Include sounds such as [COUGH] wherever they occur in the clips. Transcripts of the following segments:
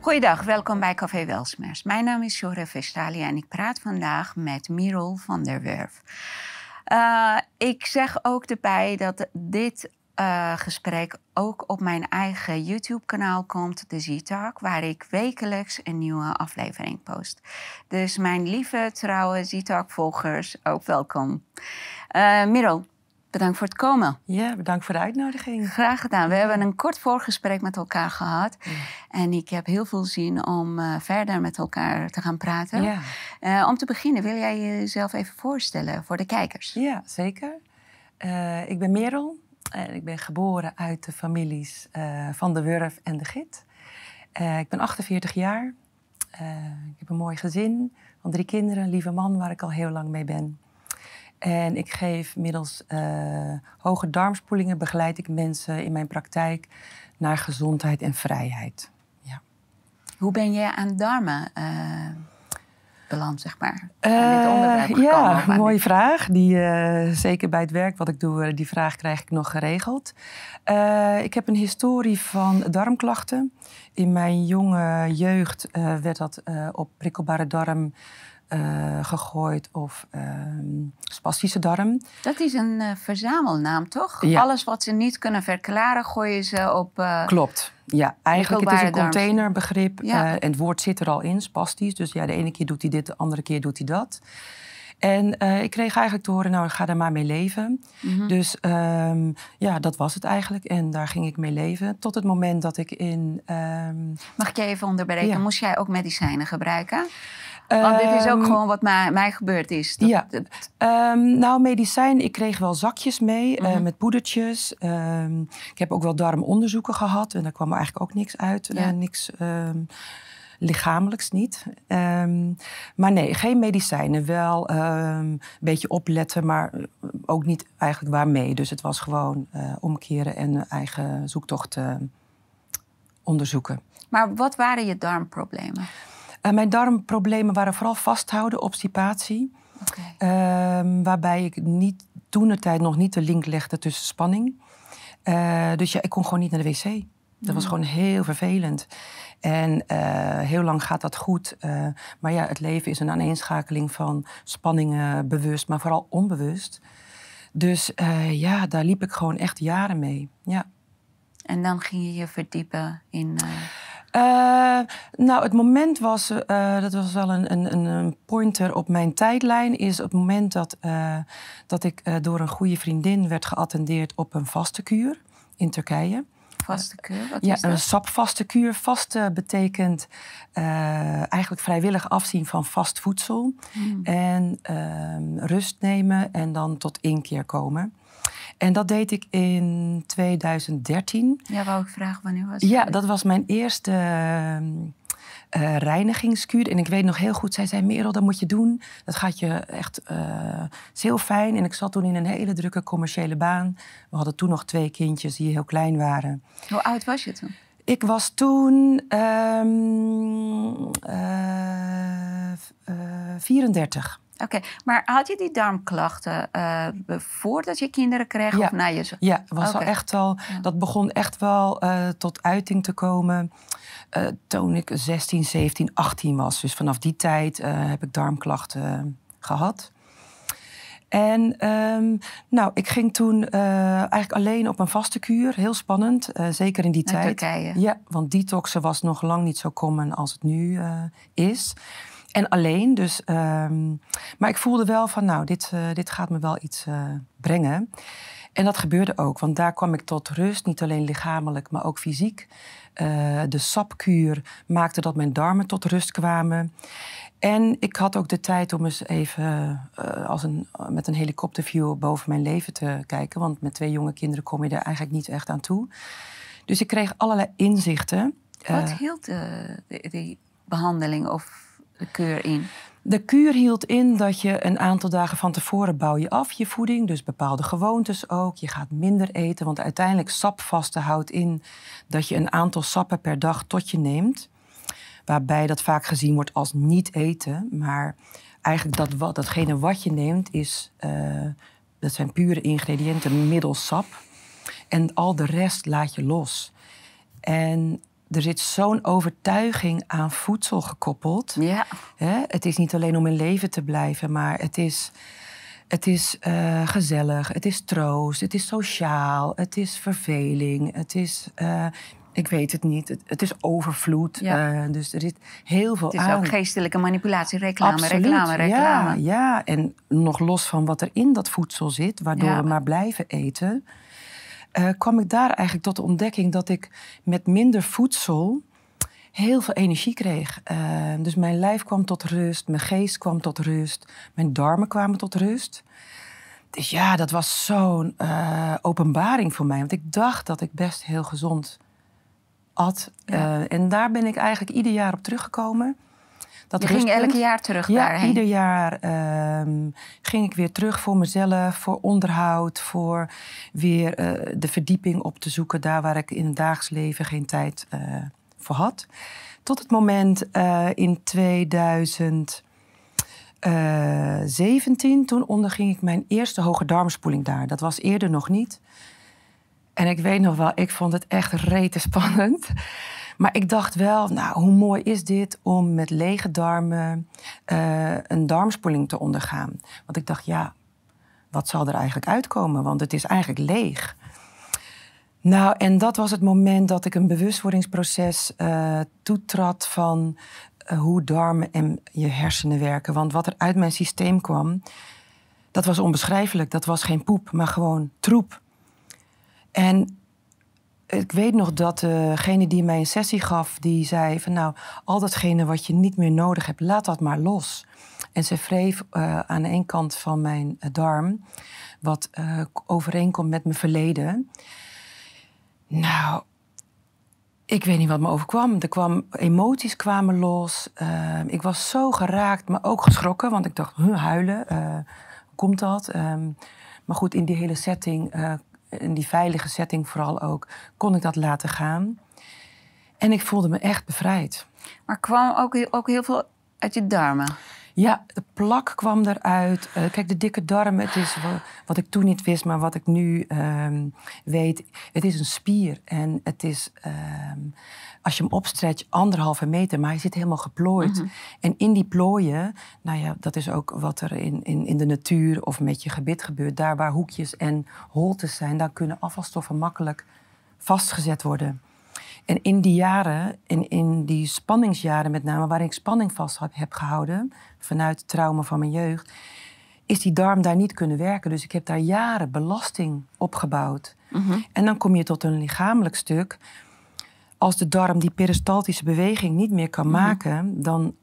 Goeiedag, welkom bij Café Welsmers. Mijn naam is Jore Vestali en ik praat vandaag met Mirol van der Werf. Uh, ik zeg ook erbij dat dit uh, gesprek ook op mijn eigen YouTube-kanaal komt, de Z-Talk, waar ik wekelijks een nieuwe aflevering post. Dus mijn lieve, trouwe Z-Talk-volgers, ook welkom. Uh, Mirol, Bedankt voor het komen. Ja, bedankt voor de uitnodiging. Graag gedaan. We hebben een kort voorgesprek met elkaar gehad. En ik heb heel veel zin om uh, verder met elkaar te gaan praten. Ja. Uh, om te beginnen, wil jij jezelf even voorstellen voor de kijkers? Ja, zeker. Uh, ik ben Merel. En ik ben geboren uit de families van de Wurf en de Git. ik ben 48 jaar. ik heb een mooi gezin van drie kinderen, een lieve man waar ik al heel lang mee ben. En ik geef middels uh, hoge darmspoelingen begeleid ik mensen in mijn praktijk naar gezondheid en vrijheid. Ja. Hoe ben je aan darmen uh, beland, zeg maar? Uh, ja, mooie vraag. Die, zeker bij het werk wat ik doe, die vraag krijg ik nog geregeld. ik heb een historie van darmklachten. In mijn jonge jeugd werd dat op prikkelbare darm uh, gegooid of uh, spastische darm. Dat is een uh, verzamelnaam, toch? Ja. Alles wat ze niet kunnen verklaren, gooien ze op. Uh, Klopt. Ja, eigenlijk het is een containerbegrip ja. en het woord zit er al in, spastisch. Dus ja, de ene keer doet hij dit, de andere keer doet hij dat. En ik kreeg eigenlijk te horen, nou, ga daar maar mee leven. Mm -hmm. Dus um, ja, dat was het eigenlijk. En daar ging ik mee leven. Tot het moment dat ik in... Um... Mag ik je even onderbreken? Ja. Moest jij ook medicijnen gebruiken? Want dit is ook ehm, gewoon wat mij, mij gebeurd is. Dat, ja. Um, nou, medicijn, ik kreeg wel zakjes mee uh, met poedertjes. Um, ik heb ook wel darmonderzoeken gehad en daar kwam er eigenlijk ook niks uit. Ja. Uh, niks lichamelijks niet. maar nee, geen medicijnen. Wel een beetje opletten, maar ook niet eigenlijk waarmee. Dus het was gewoon uh, omkeren en eigen zoektocht onderzoeken. Maar wat waren je darmproblemen? Uh, mijn darmproblemen waren vooral vasthouden, obstipatie. Okay. Uh, waarbij ik niet, toen de tijd nog niet de link legde tussen spanning. Uh, dus ja, ik kon gewoon niet naar de wc. Dat was mm. gewoon heel vervelend. En uh, heel lang gaat dat goed. maar ja, het leven is een aaneenschakeling van spanningen, bewust, maar vooral onbewust. Dus ja, daar liep ik gewoon echt jaren mee. Ja. En dan ging je je verdiepen in. Uh, nou, het moment was, uh, dat was wel een, een, een, pointer op mijn tijdlijn, is het moment dat, uh, dat ik door een goede vriendin werd geattendeerd op een vaste kuur in Turkije. Vaste kuur? Wat ja, is dat? een sapvaste kuur. Vaste betekent eigenlijk vrijwillig afzien van vast voedsel. Hmm. En ehm, rust nemen en dan tot inkeer komen. En dat deed ik in 2013. Ja, wou ik vragen, wanneer was Ja, dat was mijn eerste uh, reinigingskuur. En ik weet nog heel goed, zij zei, Merel, dat moet je doen. Dat gaat je echt, uh, is heel fijn. En ik zat toen in een hele drukke commerciële baan. We hadden toen nog twee kindjes die heel klein waren. Hoe oud was je toen? Ik was toen um, uh, 34. Oké, maar had je die darmklachten uh, voordat je kinderen kreeg? Ja, of na je... ja was al echt al, dat begon echt wel uh, tot uiting te komen uh, toen ik 16, 17, 18 was. Dus vanaf die tijd heb ik darmklachten gehad. En um, nou, ik ging toen eigenlijk alleen op een vaste kuur. Heel spannend, zeker in die Naar tijd. Turkije. Ja, want detoxen was nog lang niet zo common als het nu is. En alleen, dus. Um, maar ik voelde wel van, nou, dit, uh, dit gaat me wel iets uh, brengen. En dat gebeurde ook, want daar kwam ik tot rust, niet alleen lichamelijk, maar ook fysiek. Uh, de sapkuur maakte dat mijn darmen tot rust kwamen. En ik had ook de tijd om eens even als een, met een helikopterview boven mijn leven te kijken. Want met twee jonge kinderen kom je er eigenlijk niet echt aan toe. Dus ik kreeg allerlei inzichten. Wat hield die, die behandeling of de kuur in? De kuur hield in dat je een aantal dagen van tevoren bouw je af je voeding, dus bepaalde gewoontes ook. Je gaat minder eten, want uiteindelijk sapvasten houdt in dat je een aantal sappen per dag tot je neemt. Waarbij dat vaak gezien wordt als niet eten, maar eigenlijk dat wat, datgene wat je neemt is, uh, dat zijn pure ingrediënten middels sap. En al de rest laat je los. En er zit zo'n overtuiging aan voedsel gekoppeld. Ja. Hè? Het is niet alleen om in leven te blijven, maar het is, het is eh, gezellig, het is troost, het is sociaal, het is verveling, het is. eh, ik weet het niet. Het, het is overvloed. Ja. eh, dus er zit heel veel Het is aan. ook geestelijke manipulatie, reclame, Absoluut, reclame, reclame. Ja, ja, en nog los van wat er in dat voedsel zit, waardoor Ja. we maar blijven eten, eh, kwam ik daar eigenlijk tot de ontdekking dat ik met minder voedsel heel veel energie kreeg. Eh, dus mijn lijf kwam tot rust, mijn geest kwam tot rust, mijn darmen kwamen tot rust. Dus ja, dat was zo'n eh, openbaring voor mij. Want ik dacht dat ik best heel gezond at. Ja. En daar ben ik eigenlijk ieder jaar op teruggekomen. Dat Je ging elk jaar terug Ja, daarheen. ieder jaar ehm, ging ik weer terug voor mezelf, voor onderhoud, voor weer eh, de verdieping op te zoeken, daar waar ik in het dagelijks leven geen tijd eh, voor had. Tot het moment eh, in 2017, toen onderging ik mijn eerste hoge darmspoeling daar. Dat was eerder nog niet. En ik weet nog wel, ik vond het echt rete spannend. Maar ik dacht wel, nou, hoe mooi is dit om met lege darmen eh, een darmspoeling te ondergaan? Want ik dacht, ja, wat zal er eigenlijk uitkomen? Want het is eigenlijk leeg. Nou, en dat was het moment dat ik een bewustwordingsproces eh toetrad van eh, hoe darmen en je hersenen werken. Want wat er uit mijn systeem kwam, dat was onbeschrijfelijk. Dat was geen poep, maar gewoon troep. En ik weet nog dat degene die mij een sessie gaf, die zei van nou, al datgene wat je niet meer nodig hebt, laat dat maar los. En ze wreef eh, aan de ene kant van mijn eh, darm, wat eh, overeenkomt met mijn verleden. Nou, ik weet niet wat me overkwam. Er kwam emoties kwamen los. Eh, ik was zo geraakt, maar ook geschrokken, want ik dacht, huilen, eh, hoe komt dat? Ehm, maar goed, in die hele setting, eh, in die veilige setting vooral ook, kon ik dat laten gaan. En ik voelde me echt bevrijd. Maar kwam ook, ook heel veel uit je darmen. Ja, de plak kwam eruit. Eh, kijk, de dikke darm, het is wa- wat ik toen niet wist, maar wat ik nu ehm, weet. Het is een spier en het is, ehm, als je hem opstretcht, anderhalve meter, maar hij zit helemaal geplooid. En in die plooien, nou ja, dat is ook wat er in, in, in de natuur of met je gebit gebeurt. Daar waar hoekjes en holtes zijn, daar kunnen afvalstoffen makkelijk vastgezet worden. En in die jaren, in, in die spanningsjaren met name, waarin ik spanning vast heb, heb gehouden, vanuit het trauma van mijn jeugd, is die darm daar niet kunnen werken. Dus ik heb daar jaren belasting opgebouwd. En dan kom je tot een lichamelijk stuk. Als de darm die peristaltische beweging niet meer kan maken, dan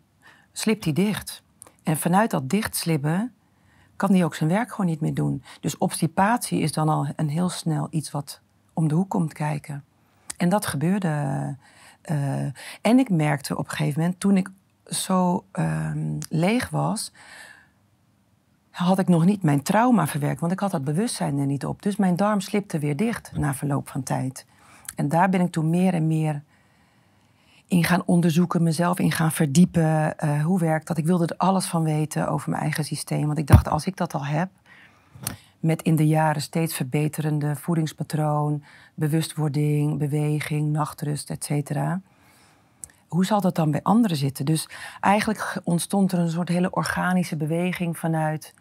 slipt die dicht. En vanuit dat dichtslippen kan die ook zijn werk gewoon niet meer doen. Dus obstipatie is dan al een heel snel iets wat om de hoek komt kijken. En dat gebeurde. eh, en ik merkte op een gegeven moment, toen ik zo ehm, leeg was, had ik nog niet mijn trauma verwerkt, want ik had dat bewustzijn er niet op. Dus mijn darm slipte weer dicht na verloop van tijd. En daar ben ik toen meer en meer in gaan onderzoeken, mezelf in gaan verdiepen. eh, hoe werkt dat? Ik wilde er alles van weten over mijn eigen systeem. Want ik dacht, als ik dat al heb, met in de jaren steeds verbeterende voedingspatroon, bewustwording, beweging, nachtrust, et cetera. Hoe zal dat dan bij anderen zitten? Dus eigenlijk ontstond er een soort hele organische beweging vanuit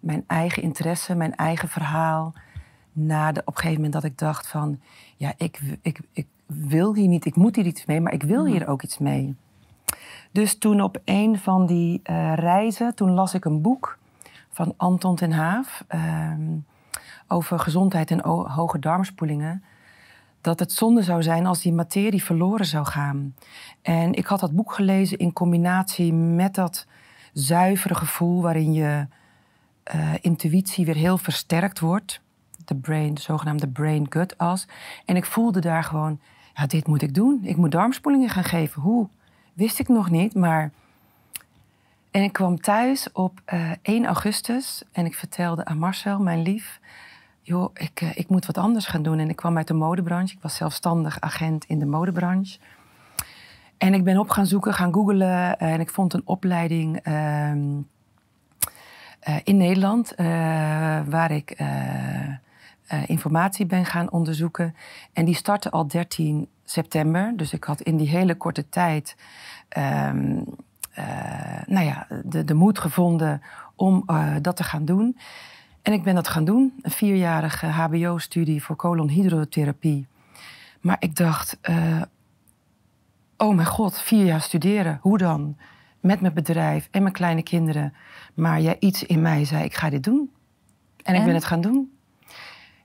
mijn eigen interesse, mijn eigen verhaal. Na de, op een gegeven moment dat ik dacht van, ja, ik, ik, ik wil hier niet, ik moet hier iets mee, maar ik wil hier ook iets mee. Dus toen op een van die eh, reizen, toen las ik een boek van Anton ten Haaf ehm, over gezondheid en hoge darmspoelingen. Dat het zonde zou zijn als die materie verloren zou gaan. En ik had dat boek gelezen in combinatie met dat zuivere gevoel waarin je eh, intuïtie weer heel versterkt wordt. De brain, de zogenaamde brain-gut as. En ik voelde daar gewoon, ja, dit moet ik doen. Ik moet darmspoelingen gaan geven. Hoe? Wist ik nog niet, maar... En ik kwam thuis op eh, 1 augustus en ik vertelde aan Marcel, mijn lief... joh, ik, eh, ik moet wat anders gaan doen. En ik kwam uit de modebranche. Ik was zelfstandig agent in de modebranche. En ik ben op gaan zoeken, gaan googlen. En ik vond een opleiding ehm, eh, in Nederland... eh, waar ik eh, informatie ben gaan onderzoeken. En die startte al 13 september. Dus ik had in die hele korte tijd ehm, nou ja, de, de moed gevonden om dat te gaan doen. En ik ben dat gaan doen, een vierjarige HBO-studie voor colonhydrotherapie. Maar ik dacht, oh mijn god, vier jaar studeren, hoe dan? Met mijn bedrijf en mijn kleine kinderen. Maar ja, iets in mij zei, ik ga dit doen. En, ik ben het gaan doen.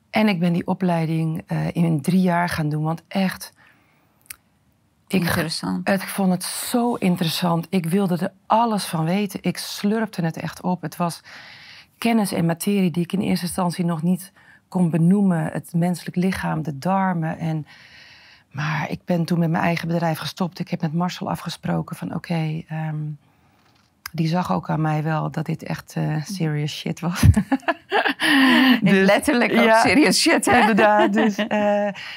En ik ben die opleiding uh, in drie jaar gaan doen, want echt... Ik, interessant. Ik vond het zo interessant. Ik wilde er alles van weten. Ik slurpte het echt op. Het was kennis en materie die ik in eerste instantie nog niet kon benoemen. Het menselijk lichaam, de darmen en maar ik ben toen met mijn eigen bedrijf gestopt. Ik heb met Marcel afgesproken van oké, ehm, die zag ook aan mij wel dat dit echt uh, serious shit was. [LAUGHS] dus, letterlijk ook serious shit, hè? Inderdaad. [LAUGHS] Dus, uh,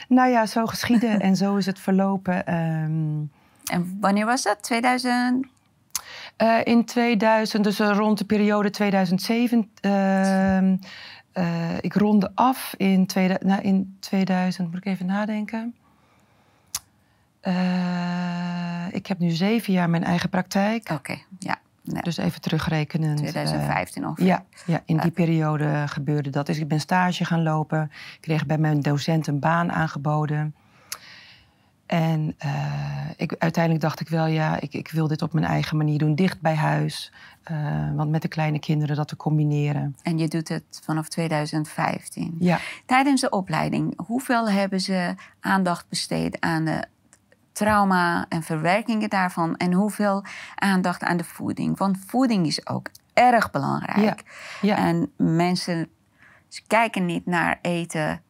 nou ja, zo geschieden en zo is het verlopen. Um, en wanneer was dat? 2000? Uh, eh, in 2000, dus rond de periode 2007. Ehm, ik ronde af in, tweede, nou, in 2000, moet ik even nadenken. Ik heb nu zeven jaar mijn eigen praktijk. Oké, ja. Dus even terugrekenen. 2015 of? Ja, ja, in die periode gebeurde dat. Dus ik ben stage gaan lopen. Ik kreeg bij mijn docent een baan aangeboden. En uh, ik, uiteindelijk dacht ik wel, ja, ik, ik, wil dit op mijn eigen manier doen, dicht bij huis. Uh, want met de kleine kinderen dat te combineren. En je doet het vanaf 2015. Ja. Tijdens de opleiding, hoeveel hebben ze aandacht besteed aan de trauma en verwerkingen daarvan en hoeveel aandacht aan de voeding. Want voeding is ook erg belangrijk. Ja. En mensen kijken niet naar eten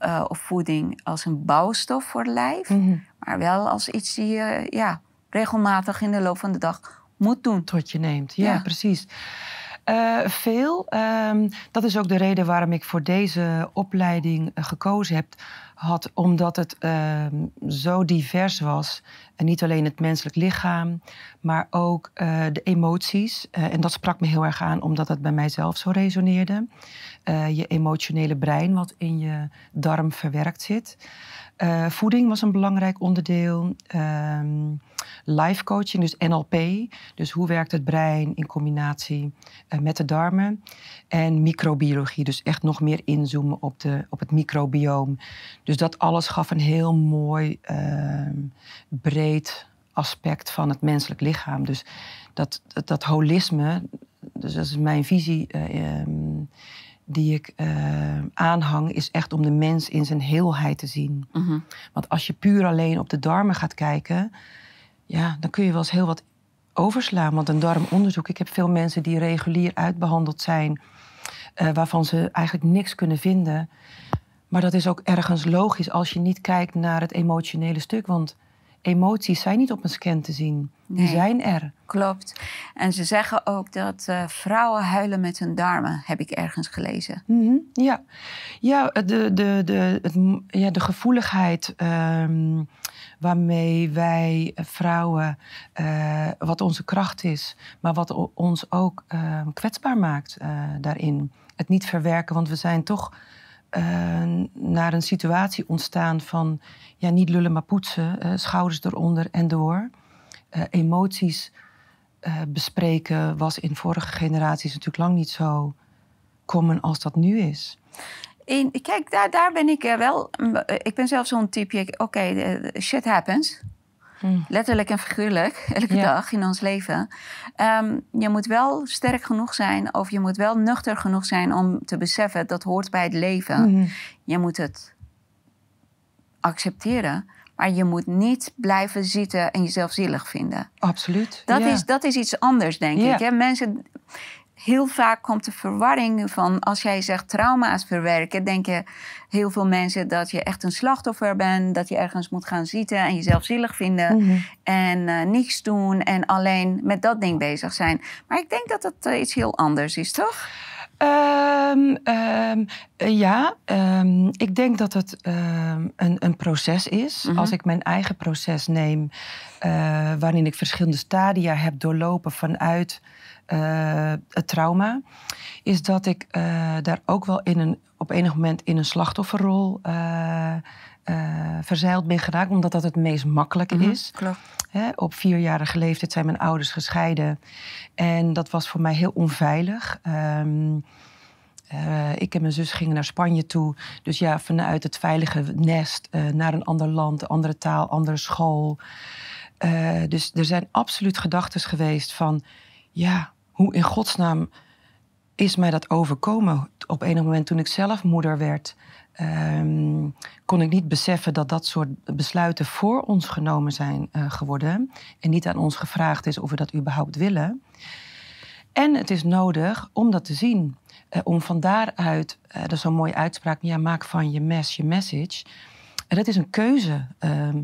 uh, of voeding als een bouwstof voor het lijf, mhm. maar wel als iets die je ja, regelmatig in de loop van de dag moet doen. Tot je neemt, ja, precies. Uh, veel. Um, dat is ook de reden waarom ik voor deze opleiding uh, gekozen heb had, omdat het uh, zo divers was. En niet alleen het menselijk lichaam, maar ook uh, de emoties. En dat sprak me heel erg aan, omdat het bij mijzelf zo resoneerde. Je emotionele brein, wat in je darm verwerkt zit. Voeding was een belangrijk onderdeel. Ehm, life coaching, dus NLP. Dus hoe werkt het brein in combinatie met de darmen. En microbiologie, dus echt nog meer inzoomen op, de, op het microbioom. Dus dat alles gaf een heel mooi, uh, breed aspect van het menselijk lichaam. Dus dat, dat, holisme, dus dat is mijn visie uh, die ik uh, aanhang, is echt om de mens in zijn heelheid te zien. Mhm. Want als je puur alleen op de darmen gaat kijken, ja, dan kun je wel eens heel wat overslaan. Want een darmonderzoek, ik heb veel mensen die regulier uitbehandeld zijn, uh, waarvan ze eigenlijk niks kunnen vinden. Maar dat is ook ergens logisch als je niet kijkt naar het emotionele stuk. Want emoties zijn niet op een scan te zien. Die zijn er. Klopt. En ze zeggen ook dat uh, vrouwen huilen met hun darmen, heb ik ergens gelezen. Mm -hmm. Ja, ja, de, de, de, het, ja, de gevoeligheid um, waarmee wij vrouwen, uh, wat onze kracht is, maar wat ons ook uh, kwetsbaar maakt daarin. Het niet verwerken, want we zijn toch uh, naar een situatie ontstaan van ja, niet lullen maar poetsen, uh, schouders eronder en door. Uh, emoties bespreken was in vorige generaties natuurlijk lang niet zo common als dat nu is. In, kijk, daar, daar ben ik wel. Ik ben zelf zo'n type. Oké, shit happens. Hmm. Letterlijk en figuurlijk, [LAUGHS] elke dag in ons leven. Um, je moet wel sterk genoeg zijn, of je moet wel nuchter genoeg zijn om te beseffen dat hoort bij het leven. Hmm. Je moet het accepteren. Maar je moet niet blijven zitten en jezelf zielig vinden. Absoluut. Dat, is, dat is iets anders, denk ik. Hè? Mensen, heel vaak komt de verwarring van als jij zegt trauma's verwerken, denken heel veel mensen dat je echt een slachtoffer bent, dat je ergens moet gaan zitten en jezelf zielig vinden mhm. en uh, niks doen en alleen met dat ding bezig zijn. Maar ik denk dat het uh, iets heel anders is, toch? Um, um, ja, um, ik denk dat het een, een, proces is. Mhm. Als ik mijn eigen proces neem, uh, waarin ik verschillende stadia heb doorlopen vanuit het trauma, is dat ik daar ook wel in een, op enig moment in een slachtofferrol verzeild ben geraakt, omdat dat het meest makkelijke Mhm, is. Klopt. Hè, op vierjarige leeftijd zijn mijn ouders gescheiden. En dat was voor mij heel onveilig. Ehm, eh, ik en mijn zus gingen naar Spanje toe. Dus ja, vanuit het veilige nest eh, naar een ander land, andere taal, andere school. Eh, dus er zijn absoluut gedachten geweest van... ja, hoe in godsnaam is mij dat overkomen? Op enig moment toen ik zelf moeder werd... ehm, kon ik niet beseffen dat dat soort besluiten voor ons genomen zijn eh, geworden. En niet aan ons gevraagd is of we dat überhaupt willen. En het is nodig om dat te zien. Eh, om van daaruit, eh, dat is zo'n mooie uitspraak, ja, maak van je mes je message. En dat is een keuze. Ehm,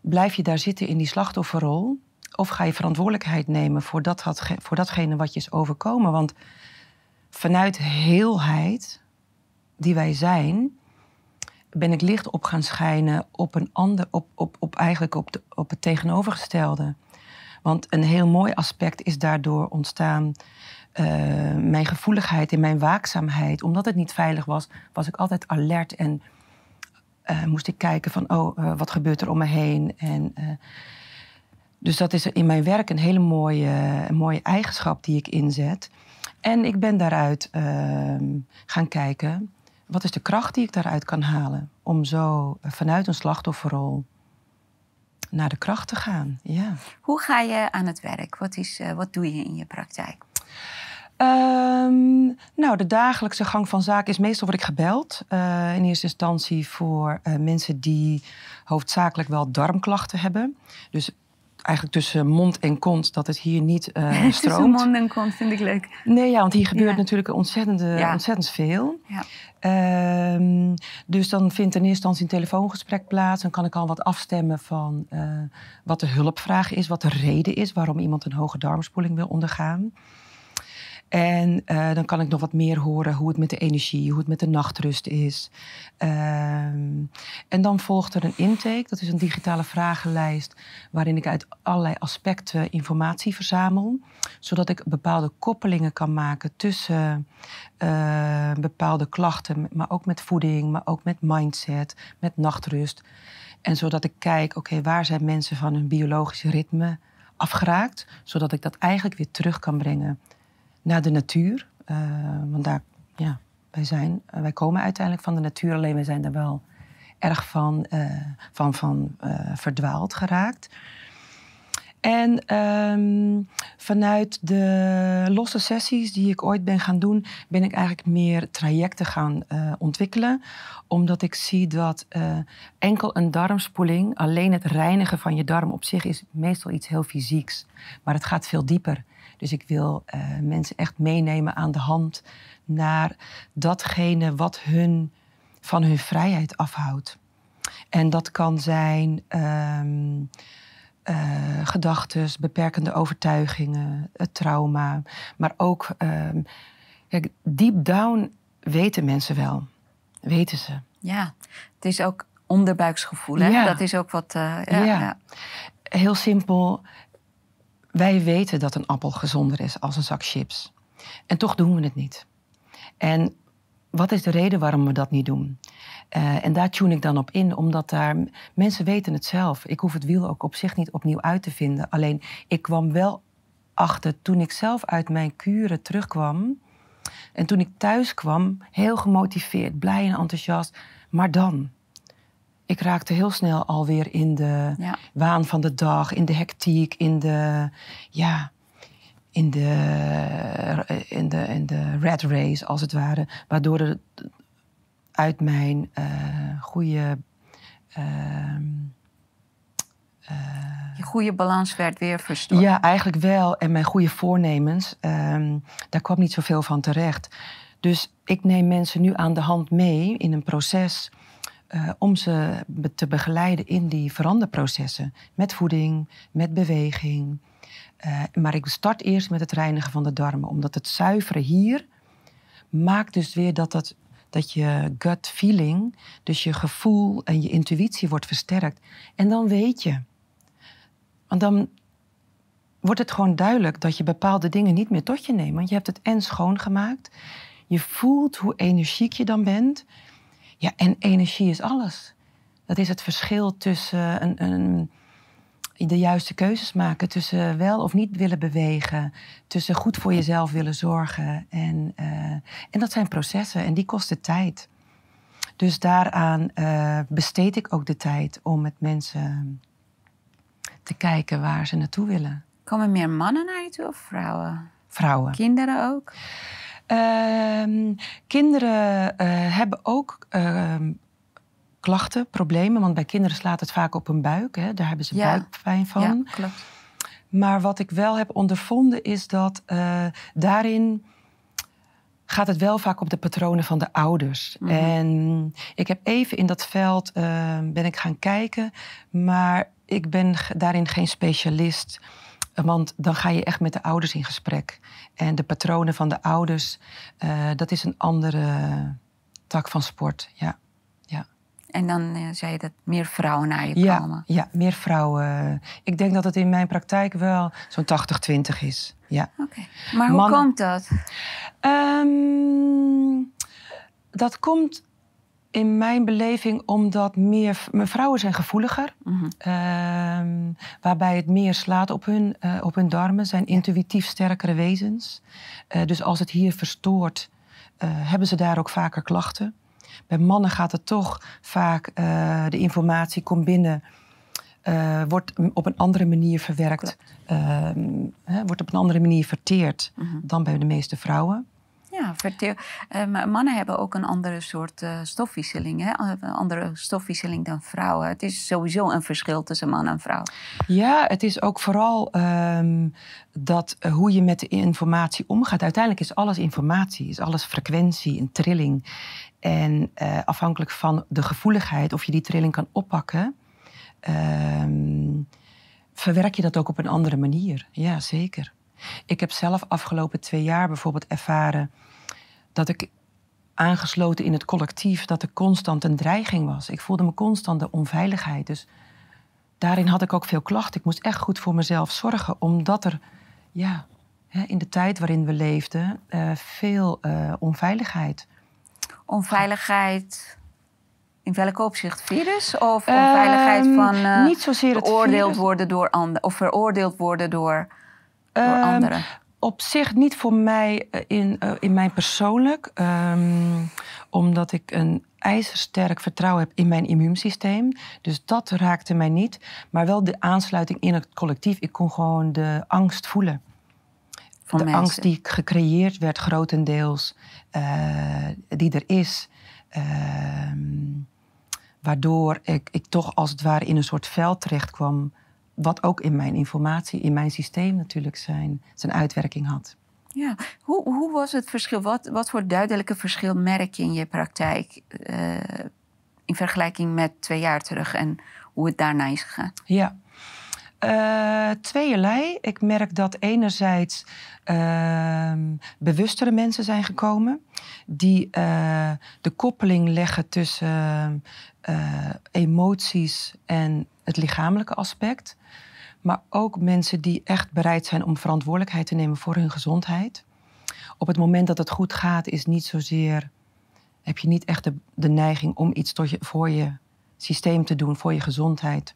blijf je daar zitten in die slachtofferrol? Of ga je verantwoordelijkheid nemen voor, dat, voor datgene wat je is overkomen? Want vanuit heelheid, die wij zijn, ben ik licht op gaan schijnen op een ander, op, op, op eigenlijk op, de, op het tegenovergestelde. Want een heel mooi aspect is daardoor ontstaan. eh, mijn gevoeligheid en mijn waakzaamheid. Omdat het niet veilig was, was ik altijd alert en eh, moest ik kijken van, oh, eh, wat gebeurt er om me heen? En, dus dat is in mijn werk een hele mooie, een mooie eigenschap die ik inzet. En ik ben daaruit ehm, gaan kijken, wat is de kracht die ik daaruit kan halen? Om zo eh, vanuit een slachtofferrol naar de kracht te gaan. Ja. Hoe ga je aan het werk? Wat, is, eh, wat doe je in je praktijk? Ehm, nou, de dagelijkse gang van zaken is meestal word ik gebeld. eh, in eerste instantie voor mensen die hoofdzakelijk wel darmklachten hebben. Dus eigenlijk tussen mond en kont dat het hier niet [LAUGHS] Tussen stroomt. mond en kont vind ik leuk. Nee, ja, want hier gebeurt Ja. natuurlijk ontzettend, Ja. ontzettend veel. Ja. Ehm, dus dan vindt in eerste instantie een telefoongesprek plaats. Dan kan ik al wat afstemmen van eh, wat de hulpvraag is, wat de reden is waarom iemand een hoge darmspoeling wil ondergaan. En eh, dan kan ik nog wat meer horen hoe het met de energie, hoe het met de nachtrust is. Ehm, en dan volgt er een intake, dat is een digitale vragenlijst waarin ik uit allerlei aspecten informatie verzamel, zodat ik bepaalde koppelingen kan maken tussen eh, bepaalde klachten, maar ook met voeding, maar ook met mindset, met nachtrust. En zodat ik kijk, oké, waar zijn mensen van hun biologische ritme afgeraakt, zodat ik dat eigenlijk weer terug kan brengen naar de natuur. Eh, want daar, ja, wij, zijn, eh, wij komen uiteindelijk van de natuur, alleen wij zijn daar wel erg van, eh, van, van verdwaald geraakt. En ehm, vanuit de losse sessies die ik ooit ben gaan doen, ben ik eigenlijk meer trajecten gaan ontwikkelen. Omdat ik zie dat enkel een darmspoeling, alleen het reinigen van je darm op zich, is meestal iets heel fysieks. Maar het gaat veel dieper. Dus ik wil eh, mensen echt meenemen aan de hand naar datgene wat hun van hun vrijheid afhoudt. En dat kan zijn ehm gedachten, beperkende overtuigingen, het trauma. Maar ook, ehm, kijk, deep down weten mensen wel. Weten ze. Ja, het is ook onderbuiksgevoel. Hè? Ja. Dat is ook wat. eh, ja, Ja. ja. Heel simpel. Wij weten dat een appel gezonder is als een zak chips. En toch doen we het niet. En wat is de reden waarom we dat niet doen? Eh, en daar tune ik dan op in, omdat daar mensen weten het zelf. Ik hoef het wiel ook op zich niet opnieuw uit te vinden. Alleen ik kwam wel achter toen ik zelf uit mijn kuren terugkwam. En toen ik thuis kwam, heel gemotiveerd, blij en enthousiast. Maar dan, ik raakte heel snel alweer in de Ja. waan van de dag, in de hectiek, in de, ja, in de, in de, in de red race als het ware. Waardoor het uit mijn eh goede. ehm, Je goede balans werd weer verstoord. ja, eigenlijk wel. En mijn goede voornemens, ehm, daar kwam niet zoveel van terecht. Dus ik neem mensen nu aan de hand mee in een proces eh, om ze te begeleiden in die veranderprocessen. Met voeding, met beweging. Eh, maar ik start eerst met het reinigen van de darmen, omdat het zuiveren hier maakt dus weer dat, dat, dat je gut feeling, dus je gevoel en je intuïtie wordt versterkt. En dan weet je. Want dan, wordt het gewoon duidelijk dat je bepaalde dingen niet meer tot je neemt. Want je hebt het en schoongemaakt. Je voelt hoe energiek je dan bent. Ja, en energie is alles. Dat is het verschil tussen een, een, de juiste keuzes maken, tussen wel of niet willen bewegen, tussen goed voor jezelf willen zorgen. En, uh, en dat zijn processen en die kosten tijd. Dus daaraan uh, besteed ik ook de tijd om met mensen te kijken waar ze naartoe willen. Komen meer mannen naar je toe of vrouwen? Vrouwen. Kinderen ook? Uh, kinderen uh, hebben ook ehm, klachten, problemen. Want bij kinderen slaat het vaak op hun buik. Hè. Daar hebben ze ja. buikpijn van. Ja, klopt. Maar wat ik wel heb ondervonden is dat uh, daarin gaat het wel vaak op de patronen van de ouders. Mm -hmm. En ik heb even in dat veld uh, ben ik gaan kijken, maar ik ben daarin geen specialist. Want dan ga je echt met de ouders in gesprek. En de patronen van de ouders, uh, dat is een andere tak van sport. Ja. ja. En dan uh, zei je dat meer vrouwen naar je ja, komen? Ja, meer vrouwen. Ik denk dat het in mijn praktijk wel zo'n 80-20 is. Ja. Oké. Okay. Maar hoe Man... komt dat? Um, dat komt in mijn beleving omdat meer mijn vrouwen zijn gevoeliger, mm -hmm. waarbij het meer slaat op hun, uh, op hun darmen, zijn intuïtief sterkere wezens. Uh, dus als het hier verstoort, eh, hebben ze daar ook vaker klachten. Bij mannen gaat het toch vaak, de informatie komt binnen, wordt op een andere manier verwerkt, ehm, wordt op een andere manier verteerd mm -hmm. dan bij de meeste vrouwen. Ja, verteel. Uh, mannen hebben ook een andere soort uh, stofwisseling, hè? een andere stofwisseling dan vrouwen. Het is sowieso een verschil tussen man en vrouw. Ja, het is ook vooral um, dat uh, hoe je met de informatie omgaat. Uiteindelijk is alles informatie, is alles frequentie, een trilling. En afhankelijk van de gevoeligheid, of je die trilling kan oppakken, um, verwerk je dat ook op een andere manier. Ja, zeker. Ik heb zelf afgelopen twee jaar bijvoorbeeld ervaren dat ik aangesloten in het collectief, dat er constant een dreiging was. Ik voelde me constant de onveiligheid. Dus daarin had ik ook veel klachten. Ik moest echt goed voor mezelf zorgen, omdat er ja, in de tijd waarin we leefden uh, veel uh, onveiligheid. Onveiligheid. In welk opzicht? Virus? Of onveiligheid um, van uh, niet zozeer het beoordeeld virus. worden door anderen of veroordeeld worden door door um, anderen? Op zich niet voor mij in, uh, in mijn persoonlijk. Um, omdat ik een ijzersterk vertrouwen heb in mijn immuunsysteem. Dus dat raakte mij niet. Maar wel de aansluiting in het collectief. Ik kon gewoon de angst voelen. Van de mensen. angst die gecreëerd werd grotendeels. Uh, die er is. Uh, waardoor ik, ik toch als het ware in een soort veld terecht kwam wat ook in mijn informatie, in mijn systeem natuurlijk zijn, zijn uitwerking had. Ja, hoe, hoe was het verschil? Wat, wat voor duidelijke verschil merk je in je praktijk uh, in vergelijking met twee jaar terug en hoe het daarna is gegaan? Ja, uh, tweeërlei. Ik merk dat enerzijds uh, bewustere mensen zijn gekomen die uh, de koppeling leggen tussen emoties en het lichamelijke aspect. Maar ook mensen die echt bereid zijn om verantwoordelijkheid te nemen voor hun gezondheid. Op het moment dat het goed gaat, is niet zozeer. heb je niet echt de, de neiging om iets je, voor je systeem te doen, voor je gezondheid.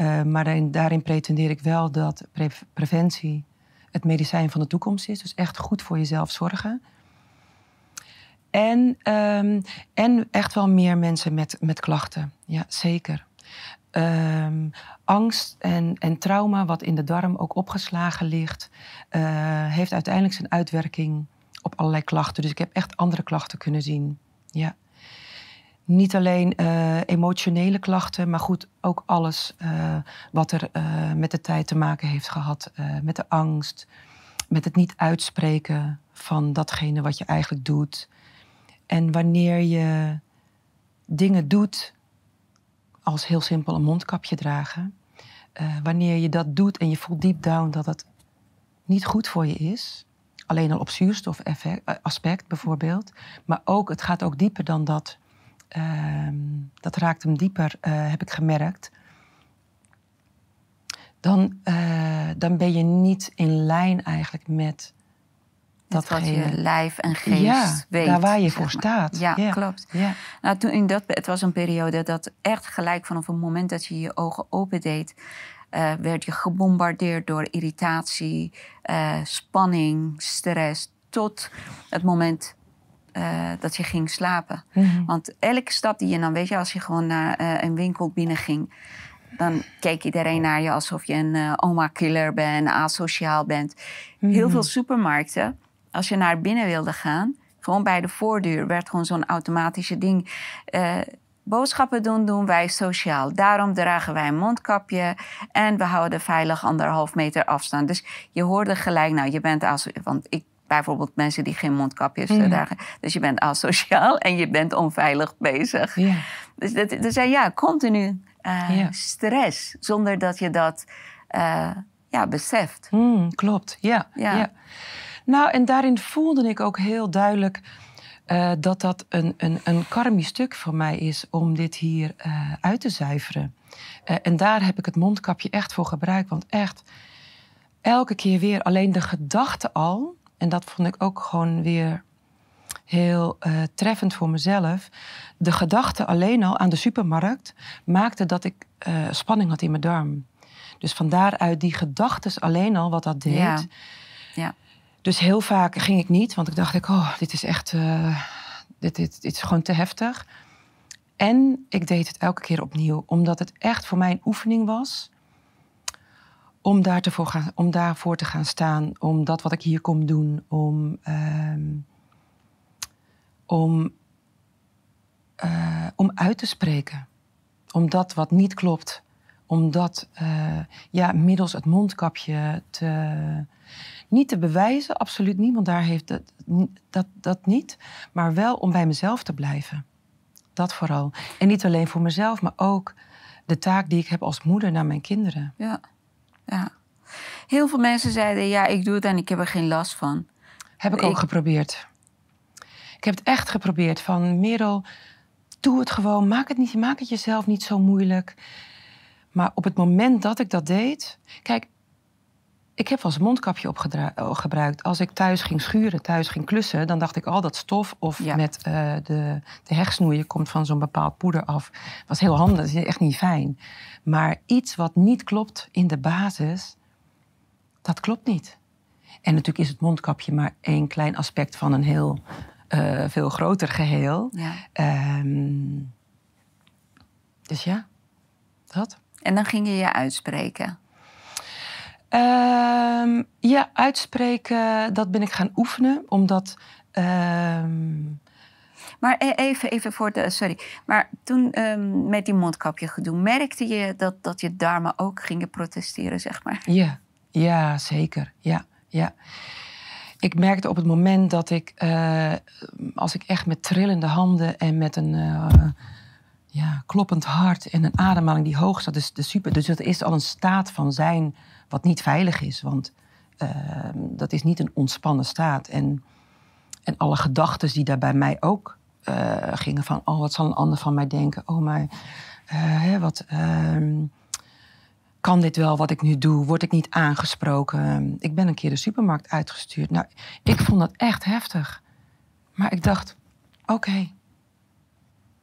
Uh, maar daarin, pretendeer ik wel dat pre preventie het medicijn van de toekomst is. Dus echt goed voor jezelf zorgen. En, um, en echt wel meer mensen met, met klachten. Ja, zeker. Um, angst en, en trauma, wat in de darm ook opgeslagen ligt, uh, heeft uiteindelijk zijn uitwerking op allerlei klachten. Dus ik heb echt andere klachten kunnen zien. Ja. Niet alleen uh, emotionele klachten, maar goed, ook alles uh, wat er met de tijd te maken heeft gehad. met de angst, met het niet uitspreken van datgene wat je eigenlijk doet. En wanneer je dingen doet als heel simpel een mondkapje dragen. Uh, wanneer je dat doet en je voelt deep down dat het niet goed voor je is. Alleen al op zuurstofaspect eh, bijvoorbeeld. Maar ook, het gaat ook dieper dan dat. Uh, dat raakt hem dieper, uh, heb ik gemerkt. dan, eh, dan ben je niet in lijn eigenlijk met dat wat je lijf en geest ja, weet. Daar waar je voor staat. Ja, klopt. Ja. Nou, toen in dat, het was een periode dat echt gelijk vanaf het moment dat je je ogen opendeed, uh, werd je gebombardeerd door irritatie, uh, spanning, stress, tot het moment uh, dat je ging slapen. Mhm. Want elke stap die je dan, weet je, als je gewoon naar een winkel binnen ging, dan keek iedereen naar je alsof je een oma-killer bent, asociaal bent. Heel Mhm. veel supermarkten als je naar binnen wilde gaan, gewoon bij de voordeur werd gewoon zo'n automatische ding. Uh, boodschappen doen, doen wij sociaal. Daarom dragen wij een mondkapje en we houden veilig anderhalf meter afstand. Dus je hoorde gelijk, nou, je bent als. Want ik bijvoorbeeld mensen die geen mondkapjes mm. dragen. Dus je bent asociaal en je bent onveilig bezig. Dus dat, dus ja, continu uh, yeah. stress, zonder dat je dat uh, ja, beseft. Mm, klopt, ja. ja. Nou, en daarin voelde ik ook heel duidelijk uh, dat dat een, een, een karmisch stuk voor mij is om dit hier uh, uit te zuiveren. Uh, en daar heb ik het mondkapje echt voor gebruikt. Want echt, elke keer weer alleen de gedachte al, en dat vond ik ook gewoon weer heel treffend voor mezelf. De gedachte alleen al aan de supermarkt maakte dat ik spanning had in mijn darm. Dus van daaruit die gedachtes alleen al wat dat deed. Ja. ja. Dus heel vaak ging ik niet, want ik dacht, ik, oh, dit is echt, uh, dit, dit, dit is gewoon te heftig. En ik deed het elke keer opnieuw, omdat het echt voor mij een oefening was. Om, daar te voor gaan, om daarvoor te gaan staan, om dat wat ik hier kom doen, om, um, om, uh, om uit te spreken. Om dat wat niet klopt, om dat uh, ja, middels het mondkapje te niet te bewijzen, absoluut niet, want daar heeft dat, dat, dat niet. Maar wel om bij mezelf te blijven. Dat vooral. En niet alleen voor mezelf, maar ook de taak die ik heb als moeder naar mijn kinderen. Ja, ja. Heel veel mensen zeiden, ja, ik doe het en ik heb er geen last van. Heb ik, ik... ook geprobeerd. Ik heb het echt geprobeerd. Van Merel, doe het gewoon. Maak het, niet, maak het jezelf niet zo moeilijk. Maar op het moment dat ik dat deed... Kijk, ik heb als mondkapje opgebruikt. Als ik thuis ging schuren, thuis ging klussen, dan dacht ik al dat stof of ja. met uh, de, de hegsnoeien komt van zo'n bepaald poeder af. Was heel handig, dat is echt niet fijn. Maar iets wat niet klopt in de basis, dat klopt niet. En natuurlijk is het mondkapje maar één klein aspect van een heel uh, veel groter geheel. Ja. Um, dus ja, dat. En dan ging je je uitspreken. Um, ja, uitspreken, dat ben ik gaan oefenen, omdat. Um... Maar even, even voor de. Sorry. Maar toen um, met die mondkapje gedoe, merkte je dat, dat je darmen ook gingen protesteren, zeg maar? Ja, ja zeker. Ja, ja. Ik merkte op het moment dat ik, uh, als ik echt met trillende handen en met een uh, ja, kloppend hart en een ademhaling die hoog staat, dus de super. Dus dat is al een staat van zijn wat niet veilig is. Want uh, dat is niet een ontspannen staat. En, en alle gedachten die daar bij mij ook uh, gingen van... oh, wat zal een ander van mij denken? Oh, maar uh, hè, wat... kan dit wel wat ik nu doe? Word ik niet aangesproken? Ik ben een keer de supermarkt uitgestuurd. Nou, ik vond dat echt heftig. Maar ik dacht, oké,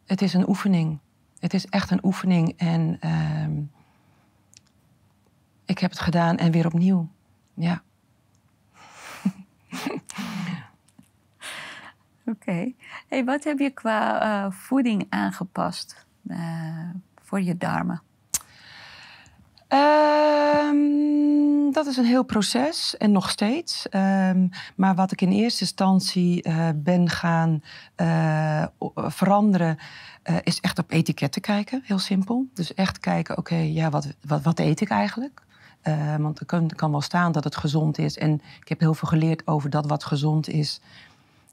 het is een oefening. Het is echt een oefening en... Ik heb het gedaan en weer opnieuw. Ja. [LAUGHS] Oké. Hey, wat heb je qua uh, voeding aangepast uh, voor je darmen? Um, dat is een heel proces en nog steeds. Um, maar wat ik in eerste instantie uh, ben gaan veranderen, is echt op etiketten kijken. Heel simpel. Dus echt kijken, oké, ja, wat, wat, wat eet ik eigenlijk? Want er kan, kan, wel staan dat het gezond is. En ik heb heel veel geleerd over dat wat gezond is.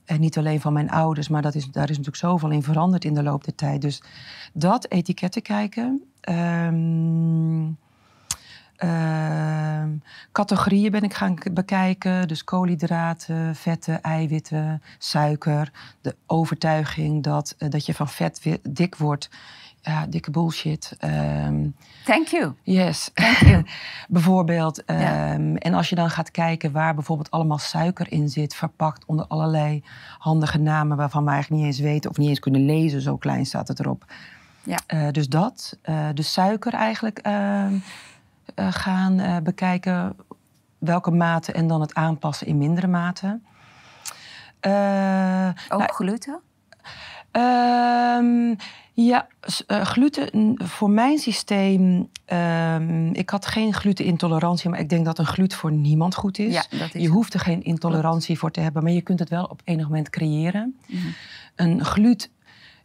En niet alleen van mijn ouders, maar dat is, daar is natuurlijk zoveel in veranderd in de loop der tijd. Dus dat etiketten kijken. Um, uh, categorieën ben ik gaan bekijken. Dus koolhydraten, vetten, eiwitten, suiker. De overtuiging dat, uh, dat je van vet dik wordt ja, dikke bullshit. Ehm, Thank you. yes. Thank you. [LAUGHS] bijvoorbeeld. Ja. ehm, En als je dan gaat kijken waar bijvoorbeeld allemaal suiker in zit, verpakt onder allerlei handige namen waarvan we eigenlijk niet eens weten of niet eens kunnen lezen, zo klein staat het erop. Ja. Eh, dus dat. Eh, de suiker eigenlijk ehm, eh, gaan eh, bekijken welke mate en dan het aanpassen in mindere mate. Eh, Ook nou, gluten? Ehm, ja, eh, gluten voor mijn systeem. ehm, ik had geen glutenintolerantie, maar ik denk dat een gluten voor niemand goed is. Ja, dat is je hoeft er geen intolerantie voor te hebben, maar je kunt het wel op enig moment creëren. Mhm. Een glut,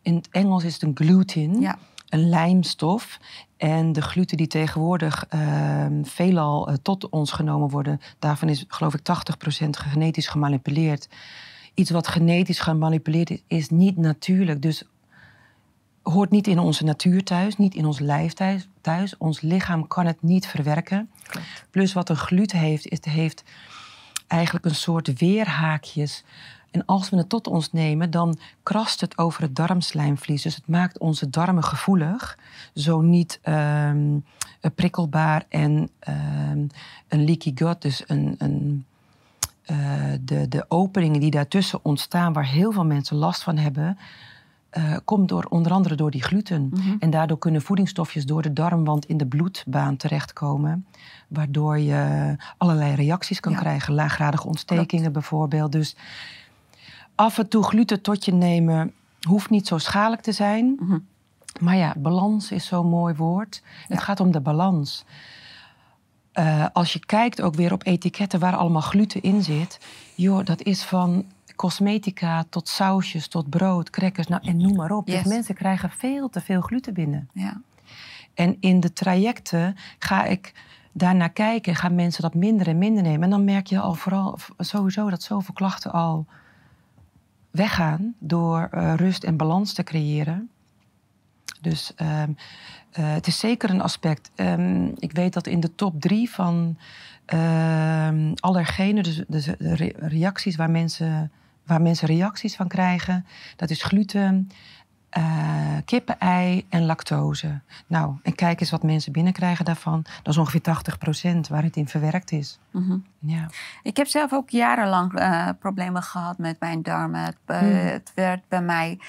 in het Engels is het een gluten, Ja. Een lijmstof. En de gluten die tegenwoordig ehm, veelal eh, tot ons genomen worden, daarvan is geloof ik 80% genetisch gemanipuleerd. Iets wat genetisch gemanipuleerd is, is niet natuurlijk. Dus hoort niet in onze natuur thuis, niet in ons lijf thuis. thuis. Ons lichaam kan het niet verwerken. Klopt. Plus wat een gluten heeft, is het heeft eigenlijk een soort weerhaakjes. En als we het tot ons nemen, dan krast het over het darmslijmvlies. Dus het maakt onze darmen gevoelig. Zo niet ehm, eh, prikkelbaar en ehm, een leaky gut, dus een, een, eh, de, de openingen die daartussen ontstaan, waar heel veel mensen last van hebben, eh, komt door, onder andere door die gluten. Mhm. En daardoor kunnen voedingsstofjes door de darmwand in de bloedbaan terechtkomen. Waardoor je allerlei reacties kan Ja. krijgen. Laaggradige ontstekingen bijvoorbeeld. Dus af en toe gluten tot je nemen hoeft niet zo schadelijk te zijn. Mhm. Maar ja, balans is zo'n mooi woord. Het gaat om de balans. Eh, als je kijkt ook weer op etiketten waar allemaal gluten in zit. Joh, dat is van cosmetica tot sausjes, tot brood, crackers, nou, en noem maar op. Yes. Dus mensen krijgen veel te veel gluten binnen. Ja. En in de trajecten ga ik daarnaar kijken, gaan mensen dat minder en minder nemen. En dan merk je al vooral sowieso dat zoveel klachten al weggaan door eh, rust en balans te creëren. Dus ehm, eh, het is zeker een aspect. Ehm, ik weet dat in de top drie van ehm, allergenen, dus de, de re- reacties waar mensen, waar mensen reacties van krijgen, dat is gluten, eh kippenei en lactose. Nou, en kijk eens wat mensen binnenkrijgen daarvan. Dat is ongeveer 80% waar het in verwerkt is. Mhm. Ja. Ik heb zelf ook jarenlang eh, problemen gehad met mijn darmen. Het, eh, Hmm. het werd bij mij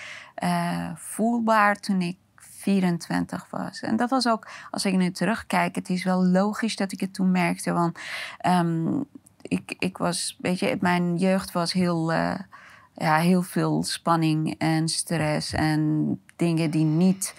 voelbaar toen ik 24 was. En dat was ook, als ik nu terugkijk, het is wel logisch dat ik het toen merkte. Want ehm, ik, ik was, weet je, mijn jeugd was heel, ja, heel veel spanning en stress en dingen die niet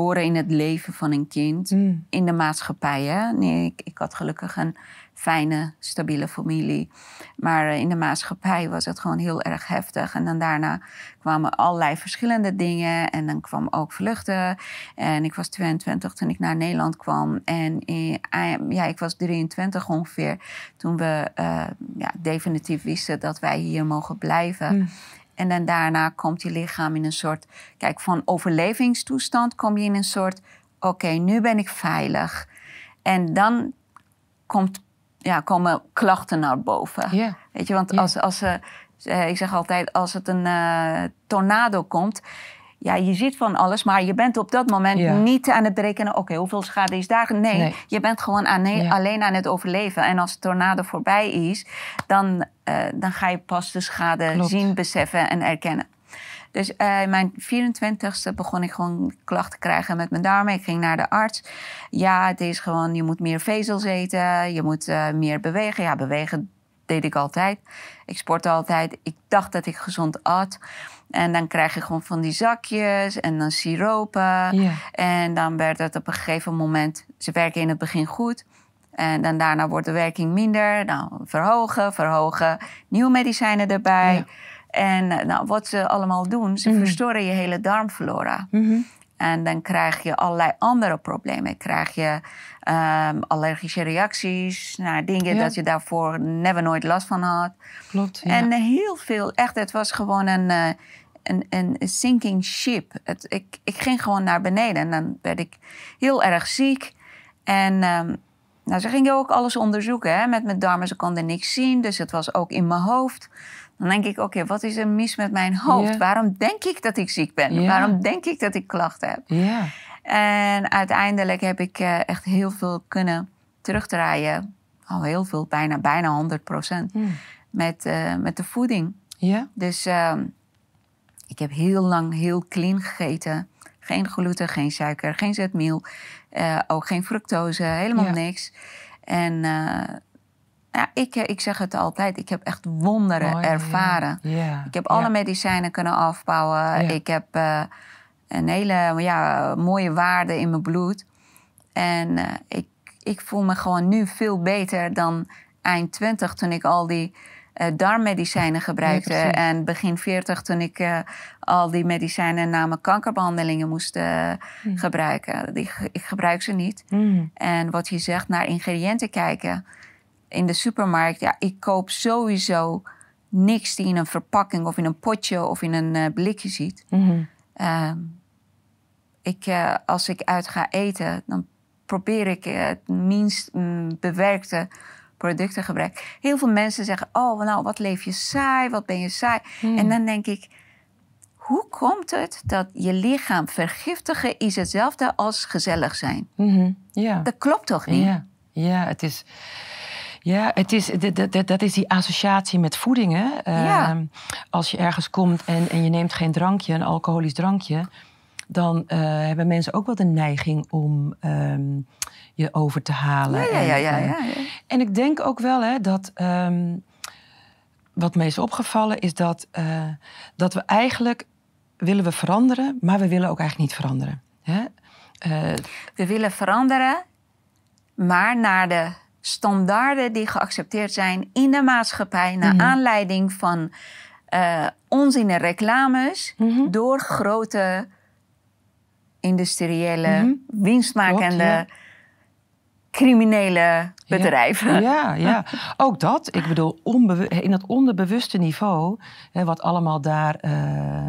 horen in het leven van een kind Mm. in de maatschappij. Hè? Nee, ik, ik had gelukkig een fijne, stabiele familie. Maar eh, in de maatschappij was het gewoon heel erg heftig. En dan daarna kwamen allerlei verschillende dingen. En dan kwam ook vluchten. En ik was 22 toen ik naar Nederland kwam. En eh, ja, ik was 23 ongeveer toen we eh, ja, definitief wisten dat wij hier mogen blijven. Mm. En dan daarna komt je lichaam in een soort, kijk, van overlevingstoestand kom je in een soort, oké, nu ben ik veilig. En dan komt, ja, komen klachten naar boven. Weet je, want als, als eh, ik zeg altijd, als het een eh, tornado komt, ja, je ziet van alles, maar je bent op dat moment Ja. niet aan het berekenen, oké, hoeveel schade is daar? Nee, Nee. je bent gewoon aan, nee, Ja. alleen aan het overleven. En als de tornado voorbij is, dan, eh, dan ga je pas de schade Klopt. zien, beseffen en erkennen. Dus eh, in mijn 24ste begon ik gewoon klachten te krijgen met mijn darmen. Ik ging naar de arts. Ja, het is gewoon, je moet meer vezels eten. Je moet eh, meer bewegen. Ja, bewegen deed ik altijd. Ik sportte altijd. Ik dacht dat ik gezond at. En dan krijg je gewoon van die zakjes en dan siropen. Ja. En dan werd het op een gegeven moment... Ze werken in het begin goed. En dan daarna wordt de werking minder. Nou, verhogen, verhogen. Nieuwe medicijnen erbij. Ja. En eh, nou, wat ze allemaal doen, ze Mhm. verstoren je hele darmflora. Mhm. En dan krijg je allerlei andere problemen. Krijg je ehm, allergische reacties naar dingen Ja. dat je daarvoor never nooit last van had. Klopt. Ja. En eh, heel veel, echt, het was gewoon een, eh, een, een sinking ship. Het, ik, ik ging gewoon naar beneden en dan werd ik heel erg ziek. En ehm, nou, ze gingen ook alles onderzoeken hè, met mijn darmen. Ze konden niks zien, dus het was ook in mijn hoofd. Dan denk ik, oké, wat is er mis met mijn hoofd? Waarom denk ik dat ik ziek ben? Waarom denk ik dat ik klachten heb? En uiteindelijk heb ik eh, echt heel veel kunnen terugdraaien. Al heel veel, bijna, bijna 100 procent. Hmm. Met, eh, met de voeding. Ja? Dus ehm, ik heb heel lang heel clean gegeten. Geen gluten, geen suiker, geen zetmeel. eh, ook geen fructose, helemaal niks. En ik, eh, ik zeg het altijd, ik heb echt wonderen Mooi, ervaren. Ik heb alle medicijnen kunnen afbouwen. Ik heb eh, een hele ja, mooie waarde in mijn bloed. En eh, ik, ik voel me gewoon nu veel beter dan eind 20 toen ik al die darmmedicijnen gebruikte. Ja, en begin 40 toen ik al die medicijnen na mijn kankerbehandelingen moest Hm. gebruiken. Die, ik gebruik ze niet. Hmm. En wat je zegt, naar ingrediënten kijken. In de supermarkt, ja, ik koop sowieso niks die in een verpakking of in een potje of in een eh, blikje ziet. Mhm. Ehm, ik, eh, als ik uit ga eten, dan probeer ik eh, het minst mm, bewerkte producten gebruiken. Heel veel mensen zeggen, oh, nou, wat leef je saai, wat ben je saai. Hmm. En dan denk ik, hoe komt het dat je lichaam vergiftigen is hetzelfde als gezellig zijn? Mhm. Ja. Dat klopt toch niet? Ja, ja het is. Ja, het is, dat, dat, dat is die associatie met voeding. Hè? Ja. Ehm, als je ergens komt en, en je neemt geen drankje, een alcoholisch drankje, dan eh, hebben mensen ook wel de neiging om ehm, je over te halen. Ja, ja, En, ja, ja, eh, ja, ja. En ik denk ook wel hè, dat. ehm, wat me is opgevallen is dat, eh, dat we eigenlijk willen we veranderen, maar we willen ook eigenlijk niet veranderen. Hè? Eh, We willen veranderen, maar naar de standaarden die geaccepteerd zijn in de maatschappij, naar Mhm. aanleiding van eh onzin en reclames Mhm. door grote industriële, Mhm. winstmakende, Klopt, ja. Criminele bedrijven. Ja, ja, [LAUGHS] ook dat. Ik bedoel, in dat onderbewuste niveau, hè, wat allemaal daar eh,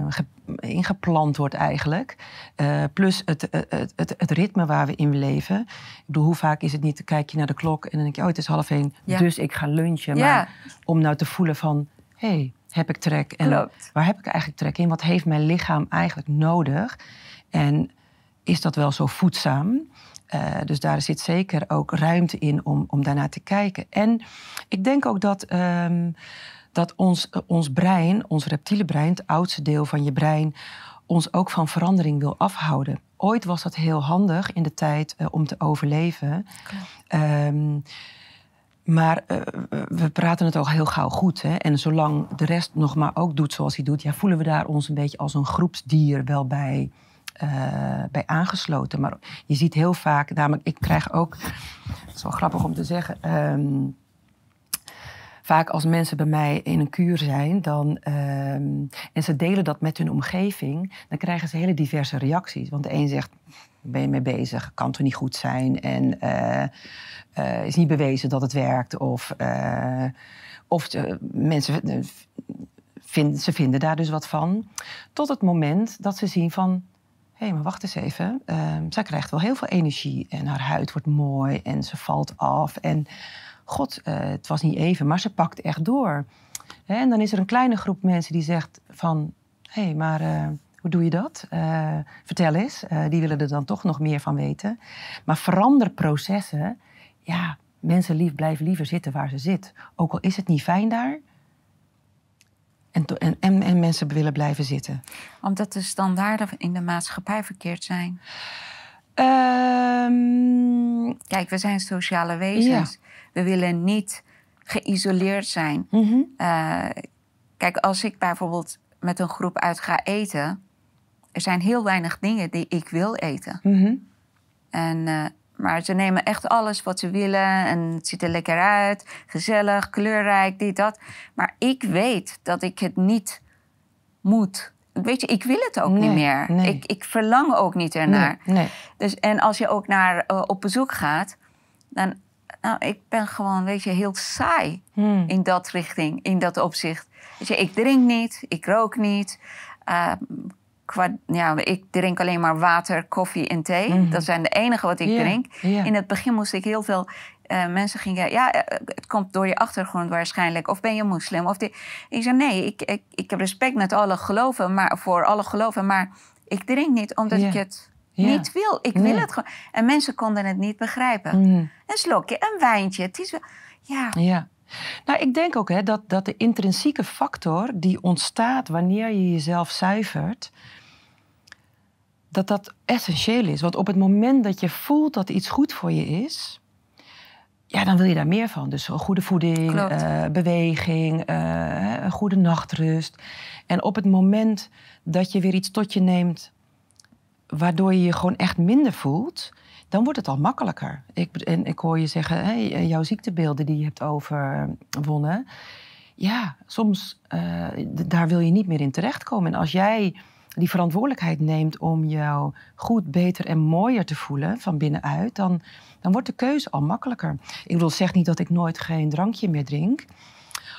ge- ingeplant wordt eigenlijk. eh, plus het, het, het, het ritme waar we in leven. Ik bedoel, hoe vaak is het niet, kijk je naar de klok en dan denk je, oh het is half één, Ja. dus ik ga lunchen. Ja. Maar om nou te voelen van, hé, hey, heb ik trek? En Klopt. waar heb ik eigenlijk trek in? Wat heeft mijn lichaam eigenlijk nodig? En is dat wel zo voedzaam? Eh, dus daar zit zeker ook ruimte in om, om daarnaar te kijken. En ik denk ook dat, ehm, dat ons, eh, ons brein, ons reptiele brein, het oudste deel van je brein, ons ook van verandering wil afhouden. Ooit was dat heel handig in de tijd eh, om te overleven. Ehm, maar we praten het al heel gauw goed. Hè? En zolang de rest nog maar ook doet zoals hij doet, ja, voelen we daar ons een beetje als een groepsdier wel bij, eh, bij aangesloten. Maar je ziet heel vaak, namelijk, ik krijg ook, dat is wel grappig om te zeggen. ehm, vaak als mensen bij mij in een kuur zijn dan, ehm, en ze delen dat met hun omgeving, dan krijgen ze hele diverse reacties. Want de een zegt, ben je mee bezig? Kan toch niet goed zijn? En eh, eh, is niet bewezen dat het werkt. Of, eh, of mensen vinden, ze vinden daar dus wat van. Tot het moment dat ze zien van... hé, hey, maar wacht eens even. ehm, zij krijgt wel heel veel energie en haar huid wordt mooi en ze valt af. En god, eh, het was niet even, maar ze pakt echt door. En dan is er een kleine groep mensen die zegt van... hé, hey, maar eh, hoe doe je dat? Eh, vertel eens. Die willen er dan toch nog meer van weten. Maar veranderprocessen, ja, mensen lief, blijven liever zitten waar ze zitten. Ook al is het niet fijn daar. En, en, en mensen willen blijven zitten. Omdat de standaarden in de maatschappij verkeerd zijn. Ehm, Kijk, we zijn sociale wezens. We willen niet geïsoleerd zijn. mhm, Eh, kijk, als ik bijvoorbeeld met een groep uit ga eten, er zijn heel weinig dingen die ik wil eten. mhm. En, eh, maar ze nemen echt alles wat ze willen en het ziet er lekker uit, gezellig, kleurrijk, dit, dat. Maar ik weet dat ik het niet moet. Weet je, ik wil het ook Nee, niet meer. nee. Ik, ik verlang ook niet ernaar. Nee. Dus, en als je ook naar, eh, op bezoek gaat, dan... Nou, ik ben gewoon, weet je, heel saai Hmm. in dat richting, in dat opzicht. Weet je, ik drink niet, ik rook niet. Eh, qua, ja, ik drink alleen maar water, koffie en thee. Mhm. Dat zijn de enige wat ik drink. In het begin moest ik heel veel... eh, mensen gingen, ja, eh, het komt door je achtergrond waarschijnlijk. Of ben je moslim? Of die... Ik zei, nee, ik, ik, ik heb respect met alle geloven, maar, voor alle geloven. Maar ik drink niet omdat ik het niet wil. Ik wil het gewoon. En mensen konden het niet begrijpen. Mhm. Een slokje, een wijntje. Het is wel... Ja, Ja. Nou, ik denk ook hè, dat, dat de intrinsieke factor die ontstaat wanneer je jezelf zuivert, dat dat essentieel is. Want op het moment dat je voelt dat iets goed voor je is, ja, dan wil je daar meer van. Dus goede voeding, eh, beweging, eh, een goede nachtrust. En op het moment dat je weer iets tot je neemt, waardoor je je gewoon echt minder voelt, dan wordt het al makkelijker. Ik, en ik hoor je zeggen, jouw ziektebeelden die je hebt overwonnen. Ja, soms eh, daar wil je niet meer in terechtkomen. En als jij die verantwoordelijkheid neemt om jou goed, beter en mooier te voelen van binnenuit, dan, dan wordt de keuze al makkelijker. Ik bedoel, zeg niet dat ik nooit geen drankje meer drink.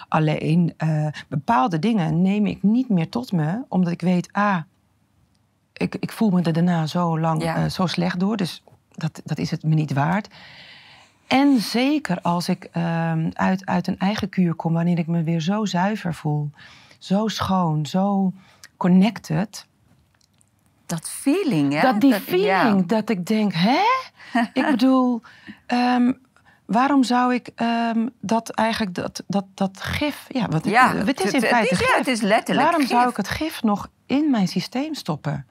Alleen eh, bepaalde dingen neem ik niet meer tot me, omdat ik weet, ah, ik, ik voel me er daarna zo lang Ja. eh, zo slecht door. Dus dat, dat is het me niet waard. En zeker als ik ehm, uit, uit een eigen kuur kom, wanneer ik me weer zo zuiver voel, zo schoon, zo connected. Dat feeling, hè? dat die feeling dat ik denk, hè? ik [LAUGHS] bedoel, ehm, waarom zou ik ehm, dat eigenlijk, dat, dat, dat gif, ja, wat, Ja, het is in het, feite is, ja, gif. het is letterlijk Waarom gif. zou ik het gif nog in mijn systeem stoppen?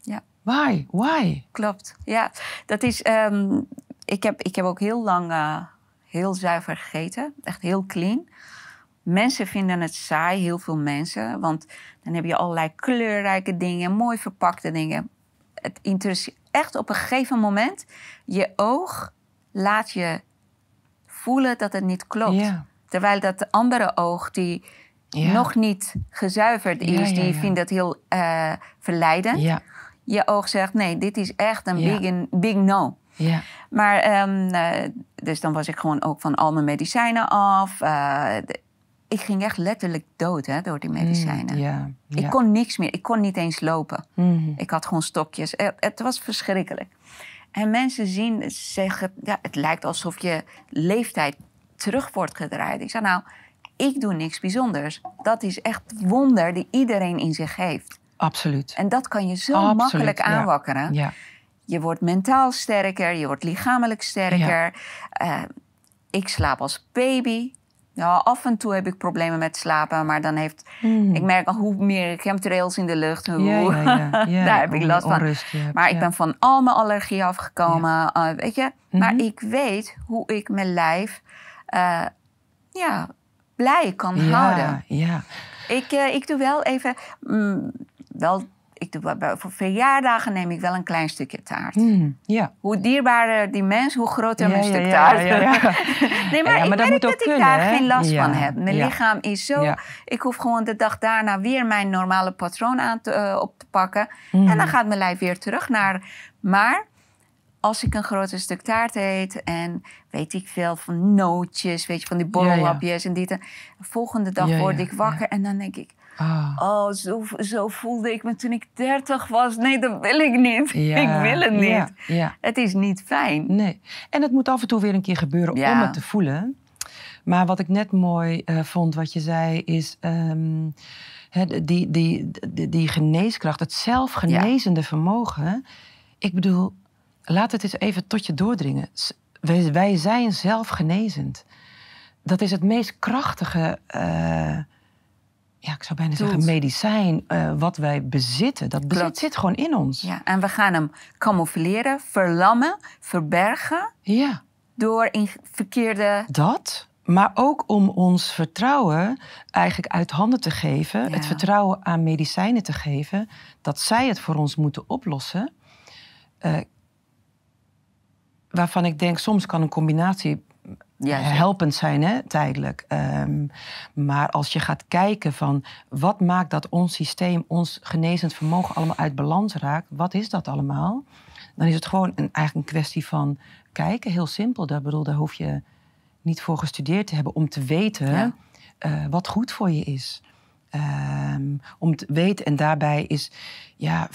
Ja. Why? Why? Klopt, ja. Dat is, ehm, ik, heb, ik heb ook heel lang eh, heel zuiver gegeten. Echt heel clean. Mensen vinden het saai, heel veel mensen. Want dan heb je allerlei kleurrijke dingen, mooi verpakte dingen. Het interesseert echt op een gegeven moment. Je oog laat je voelen dat het niet klopt. Ja. Terwijl dat andere oog die Ja. nog niet gezuiverd is, ja, die vindt dat heel eh, verleidend Ja, je oog zegt: nee, dit is echt een big, big no. ja. Maar, ehm, eh, dus dan was ik gewoon ook van al mijn medicijnen af. Eh, de- ik ging echt letterlijk dood hè, door die medicijnen. Mm, ja, Ik kon niks meer. Ik kon niet eens lopen. Mhm. Ik had gewoon stokjes. Het, het was verschrikkelijk. En mensen zien, zeggen, ja, het lijkt alsof je leeftijd terug wordt gedraaid. Ik zei, nou, ik doe niks bijzonders. Dat is echt wonder die iedereen in zich heeft. Absoluut. En dat kan je zo Absoluut, makkelijk aanwakkeren. Ja. Je wordt mentaal sterker, je wordt lichamelijk sterker. Eh, ik slaap als baby. Ja, af en toe heb ik problemen met slapen, maar dan heeft... Ik merk al hoe meer chemtrails in de lucht, hoe... Hmm. Ja, ja, [LAUGHS] ja, daar heb ik last van. hebt, maar ik ben van al mijn allergie afgekomen, eh, weet je. Maar Mhm. ik weet hoe ik mijn lijf eh, ja, blij kan houden. Ja, Ik, eh, ik doe wel even... mm, wel, ik doe, voor verjaardagen neem ik wel een klein stukje taart. Mm, ja. Hoe dierbaarder die mens, hoe groter Ja, mijn ja, stuk taart. [LAUGHS] nee, maar ik dat merk moet dat ook ik kunnen, daar hè? geen last van heb. Mijn lichaam is zo... Ik hoef gewoon de dag daarna weer mijn normale patroon aan te, eh, op te pakken. Mhm. En dan gaat mijn lijf weer terug naar... Maar als ik een groter stuk taart eet en weet ik veel van nootjes, weet je, van die borrellapjes en dit. De volgende dag word ik wakker en dan denk ik... Ah. Oh, zo, zo voelde ik me toen ik 30 was. Nee, dat wil ik niet. [LAUGHS] Ja, Ik wil het niet. Ja, ja. Het is niet fijn. Nee. En het moet af en toe weer een keer gebeuren om het te voelen. Maar wat ik net mooi eh, vond, wat je zei, is ehm, die, die, die, die geneeskracht, het zelfgenezende vermogen. Ik bedoel, laat het eens even tot je doordringen. Wij zijn zelfgenezend. Dat is het meest krachtige, eh, ja, ik zou bijna zeggen, Tools. medicijn eh, wat wij bezitten. Dat bezit Klopt. zit gewoon in ons. Ja, en we gaan hem camoufleren, verlammen, verbergen ja. door in verkeerde. Dat, maar ook om ons vertrouwen eigenlijk uit handen te geven. Ja. Het vertrouwen aan medicijnen te geven. Dat zij het voor ons moeten oplossen. Eh, waarvan ik denk, soms kan een combinatie Ja, zo. helpend zijn, hè, tijdelijk. Ehm, maar als je gaat kijken van wat maakt dat ons systeem, ons genezend vermogen allemaal uit balans raakt, wat is dat allemaal? Dan is het gewoon een, eigenlijk een kwestie van kijken, heel simpel. Daar, bedoel, daar hoef je niet voor gestudeerd te hebben om te weten Ja. eh, wat goed voor je is. Ehm, om te weten, en daarbij is, ja,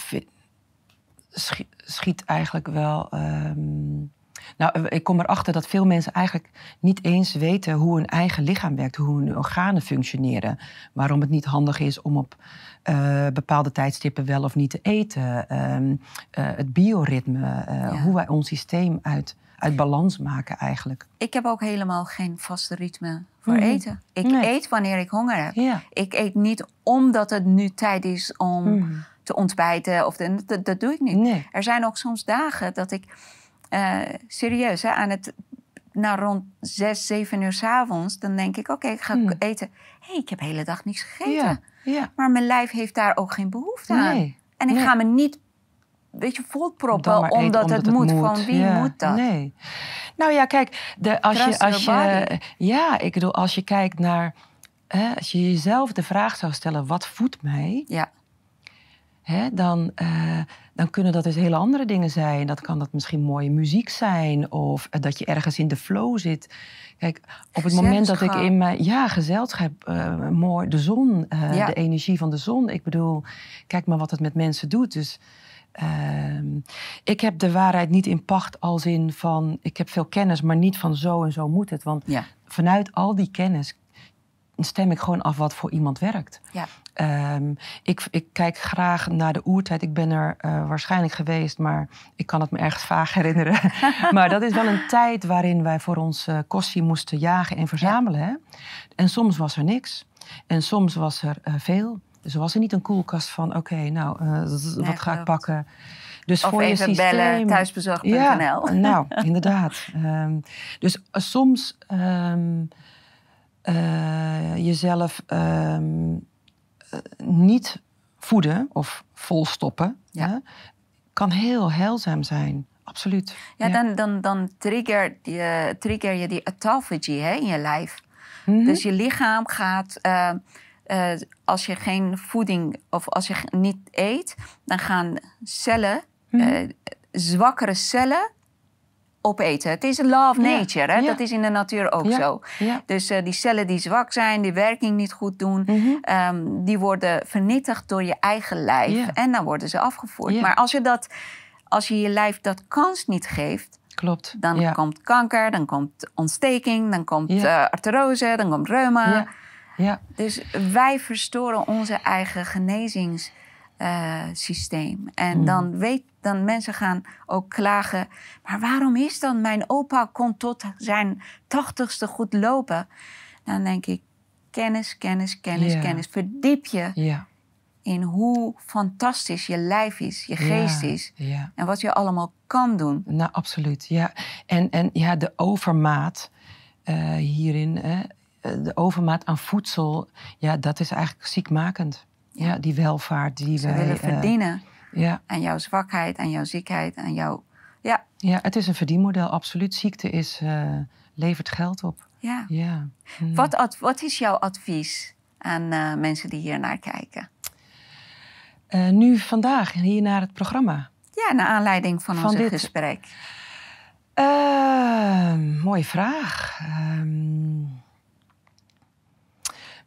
schiet eigenlijk wel. ehm, Nou, ik kom erachter dat veel mensen eigenlijk niet eens weten hoe hun eigen lichaam werkt, hoe hun organen functioneren. Waarom het niet handig is om op uh, bepaalde tijdstippen wel of niet te eten. Ehm, uh, het bioritme, uh, hoe wij ons systeem uit, uit balans maken eigenlijk. Ik heb ook helemaal geen vaste ritme voor mm. eten. Ik nee. eet wanneer ik honger heb. Ja. Ik eet niet omdat het nu tijd is om mm. te ontbijten. Of de, dat, dat, doe ik niet. Nee. Er zijn ook soms dagen dat ik serieus hè, aan het nou, rond zes, zeven uur s avonds, dan denk ik: oké, ik ga Mm. eten. Hey, ik heb de hele dag niks gegeten. Ja, ja. Maar mijn lijf heeft daar ook geen behoefte aan. Nee, En ik nee. ga me niet, weet je, volproppen omdat, het moet. Van wie Ja, moet dat? Nee. Nou ja, kijk, de, als, je, als je. Ja, ik bedoel, als je kijkt naar. Hè, als je jezelf de vraag zou stellen: wat voedt mij? Ja, Hè, dan, eh, dan kunnen dat dus hele andere dingen zijn. Dat kan dat misschien mooie muziek zijn. Of eh, dat je ergens in de flow zit. Kijk, op het moment dat ik in mijn... Ja, gezelschap, eh, mooi. De zon, Ja. de energie van de zon. Ik bedoel, kijk maar wat het met mensen doet. Dus ehm, ik heb de waarheid niet in pacht als in van... Ik heb veel kennis, maar niet van zo en zo moet het. Want ja, vanuit al die kennis stem ik gewoon af wat voor iemand werkt. ja. Ehm, ik, ik kijk graag naar de oertijd. Ik ben er eh, waarschijnlijk geweest, maar ik kan het me ergens vaag herinneren. [LAUGHS] maar dat is wel een tijd waarin wij voor ons eh kossie moesten jagen en verzamelen. Hè? En soms was er niks. En soms was er eh, veel. Dus er was er niet een koelkast van, oké, nou, z- wat ga ik pakken? Dus Of voor je even systeem... bellen, thuisbezorgd.nl. Ja, nou, [LAUGHS] inderdaad. Ehm, dus soms ehm, eh, jezelf ehm, eh, niet voeden of volstoppen, Ja. hè, kan heel heilzaam zijn. Absoluut. Ja, dan, dan, dan trigger, je, trigger je die autophagy hè, in je lijf. Mhm. Dus je lichaam gaat, eh, eh, als je geen voeding of als je niet eet, dan gaan cellen, Mhm. eh, zwakkere cellen, opeten. Het is een law of Ja, nature, hè? ja. dat is in de natuur ook Ja, zo. Dus eh, die cellen die zwak zijn, die werking niet goed doen, Mhm. ehm, die worden vernietigd door je eigen lijf en dan worden ze afgevoerd. Maar als je, dat, als je je lijf dat kans niet geeft, Klopt. dan komt kanker, dan komt ontsteking, dan komt Ja. eh, artrose, dan komt reuma. Ja. Dus wij verstoren onze eigen genezingssysteem. en Hmm. dan weet dan mensen gaan ook klagen. Maar waarom is dan mijn opa kon tot zijn tachtigste goed lopen? Dan denk ik kennis, kennis, kennis, kennis. Verdiep je in hoe fantastisch je lijf is, je geest is en wat je allemaal kan doen. Nou, absoluut. Ja. En, en ja, de overmaat eh, hierin, hè, eh, de overmaat aan voedsel, ja, dat is eigenlijk ziekmakend. Ja, die welvaart die Ze wij. willen eh, verdienen ja, aan jouw zwakheid, aan jouw ziekheid, aan jouw... Ja, ja, het is een verdienmodel, absoluut. Ziekte is, eh, levert geld op. ja. Ja. Hm. Wat, ad- wat is jouw advies aan eh, mensen die hier naar kijken? Eh, nu vandaag, hier naar het programma. Ja, naar aanleiding van, Van ons dit- gesprek. Ehm, mooie vraag. Ehm,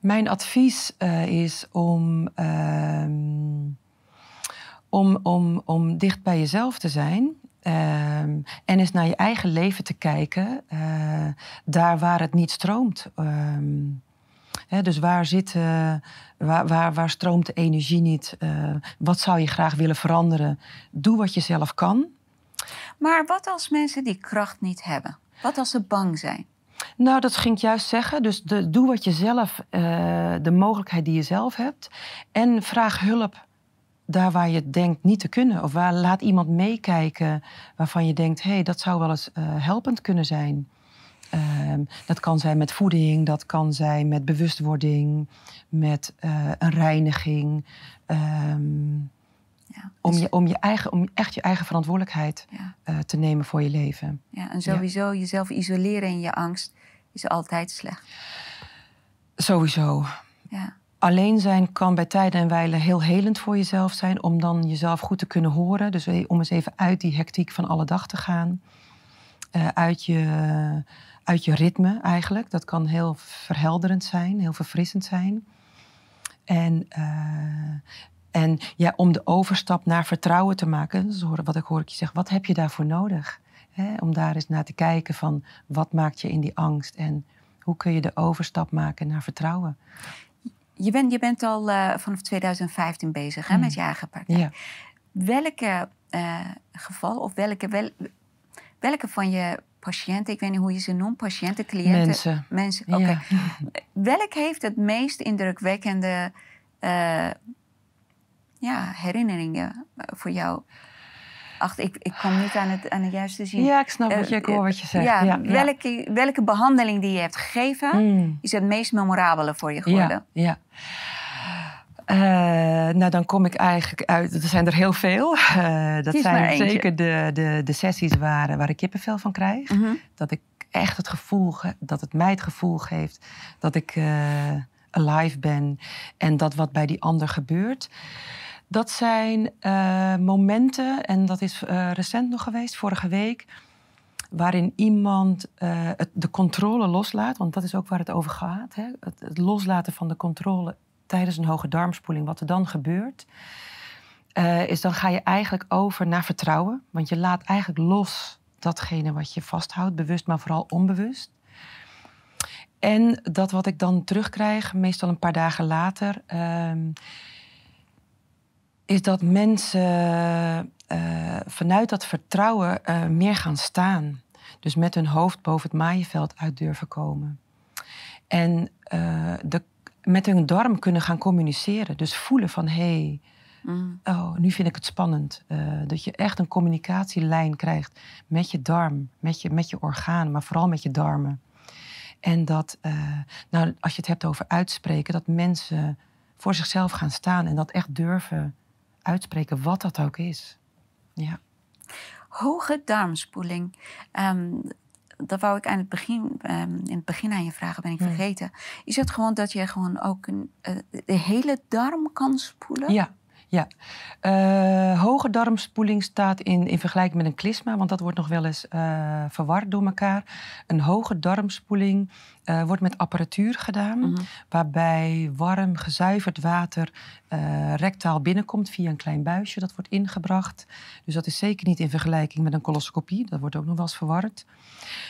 mijn advies is om, ehm, om, om, om dicht bij jezelf te zijn. ehm, en eens naar je eigen leven te kijken, eh, daar waar het niet stroomt. Ehm, hè, dus waar, zit, eh, waar, waar, waar stroomt de energie niet? Eh, wat zou je graag willen veranderen? Doe wat je zelf kan. Maar wat als mensen die kracht niet hebben? Wat als ze bang zijn? Nou, dat ging ik juist zeggen. Dus de, doe wat je zelf, de mogelijkheid die je zelf hebt. En vraag hulp daar waar je denkt niet te kunnen. Of waar, laat iemand meekijken waarvan je denkt... hé, hey, dat zou wel eens eh, helpend kunnen zijn. Ehm, dat kan zijn met voeding, dat kan zijn met bewustwording... met eh, een reiniging. Ehm, Ja, om, dus- je, om, je eigen, om echt je eigen verantwoordelijkheid ja, eh, te nemen voor je leven. ja, en sowieso jezelf isoleren in je angst is altijd slecht. Sowieso. Ja, Alleen zijn kan bij tijden en wijlen heel helend voor jezelf zijn. Om dan jezelf goed te kunnen horen. Dus om eens even uit die hectiek van alle dag te gaan. Eh, uit, je, uit je ritme eigenlijk. Dat kan heel verhelderend zijn, heel verfrissend zijn. En, eh, en ja, om de overstap naar vertrouwen te maken. Dus wat ik hoor ik je zeggen, wat heb je daarvoor nodig? Om daar eens naar te kijken van wat maakt je in die angst en hoe kun je de overstap maken naar vertrouwen. Je bent, je bent al uh, vanaf 2015 bezig hè, met mm. je eigen partij. Ja. Welke uh, geval of welke, wel, welke van je patiënten, ik weet niet hoe je ze noemt, patiënten, cliënten, mensen. mensen oké. Ja. Welk heeft het meest indrukwekkende uh, ja, herinneringen voor jou? Ach, ik, ik kom niet aan het, aan het juiste zien. Ja, ik snap wat je, ik hoor wat je zegt. Ja, ja, welke, welke behandeling die je hebt gegeven mm. is het meest memorabele voor je geworden? Ja, ja. Uh, nou, dan kom ik eigenlijk uit. Er zijn er heel veel. Uh, dat zijn zeker de, de, de sessies waar, waar ik kippenvel van krijg. Mm -hmm. Dat ik echt het gevoel, dat het mij het gevoel geeft dat ik uh, alive ben en dat wat bij die ander gebeurt. Dat zijn momenten, en dat is recent nog geweest, vorige week, waarin iemand het, de controle loslaat, want dat is ook waar het over gaat. Hè? Het, het loslaten van de controle tijdens een hoge darmspoeling, wat er dan gebeurt, is dan ga je eigenlijk over naar vertrouwen. Want je laat eigenlijk los datgene wat je vasthoudt, bewust, maar vooral onbewust. En dat wat ik dan terugkrijg, meestal een paar dagen later, uh, is dat mensen uh, vanuit dat vertrouwen uh, meer gaan staan. Dus met hun hoofd boven het maaiveld uit durven komen. En de met hun darm kunnen gaan communiceren. Dus voelen van hé, hey, mm. oh, nu vind ik het spannend. Dat je echt een communicatielijn krijgt met je darm, met je, met je organen, maar vooral met je darmen. En dat, nou, als je het hebt over uitspreken, dat mensen voor zichzelf gaan staan en dat echt durven uitspreken, wat dat ook is. Ja. Hoge darmspoeling. Um, dat wou ik aan het begin, um, in het begin aan je vragen, ben ik vergeten. Is het gewoon dat je gewoon ook een, uh, de hele darm kan spoelen? Ja, ja. Uh, hoge darmspoeling staat in, in vergelijking met een klisma, want dat wordt nog wel eens uh, verward door elkaar. Een hoge darmspoeling uh, wordt met apparatuur gedaan, mm -hmm. waarbij warm gezuiverd water rectaal binnenkomt via een klein buisje. Dat wordt ingebracht. Dus dat is zeker niet in vergelijking met een coloscopie. Dat wordt ook nog wel eens verward.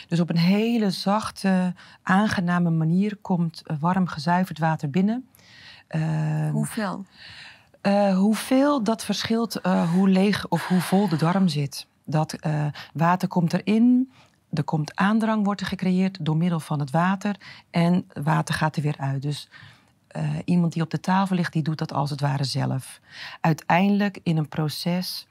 Dus op een hele zachte, aangename manier komt warm gezuiverd water binnen. Hoeveel? Uh, hoeveel, dat verschilt uh, hoe leeg of hoe vol de darm zit. Dat uh, water komt erin, er komt aandrang, wordt er gecreëerd door middel van het water. En water gaat er weer uit. Dus iemand die op de tafel ligt, die doet dat als het ware zelf. Uiteindelijk in een proces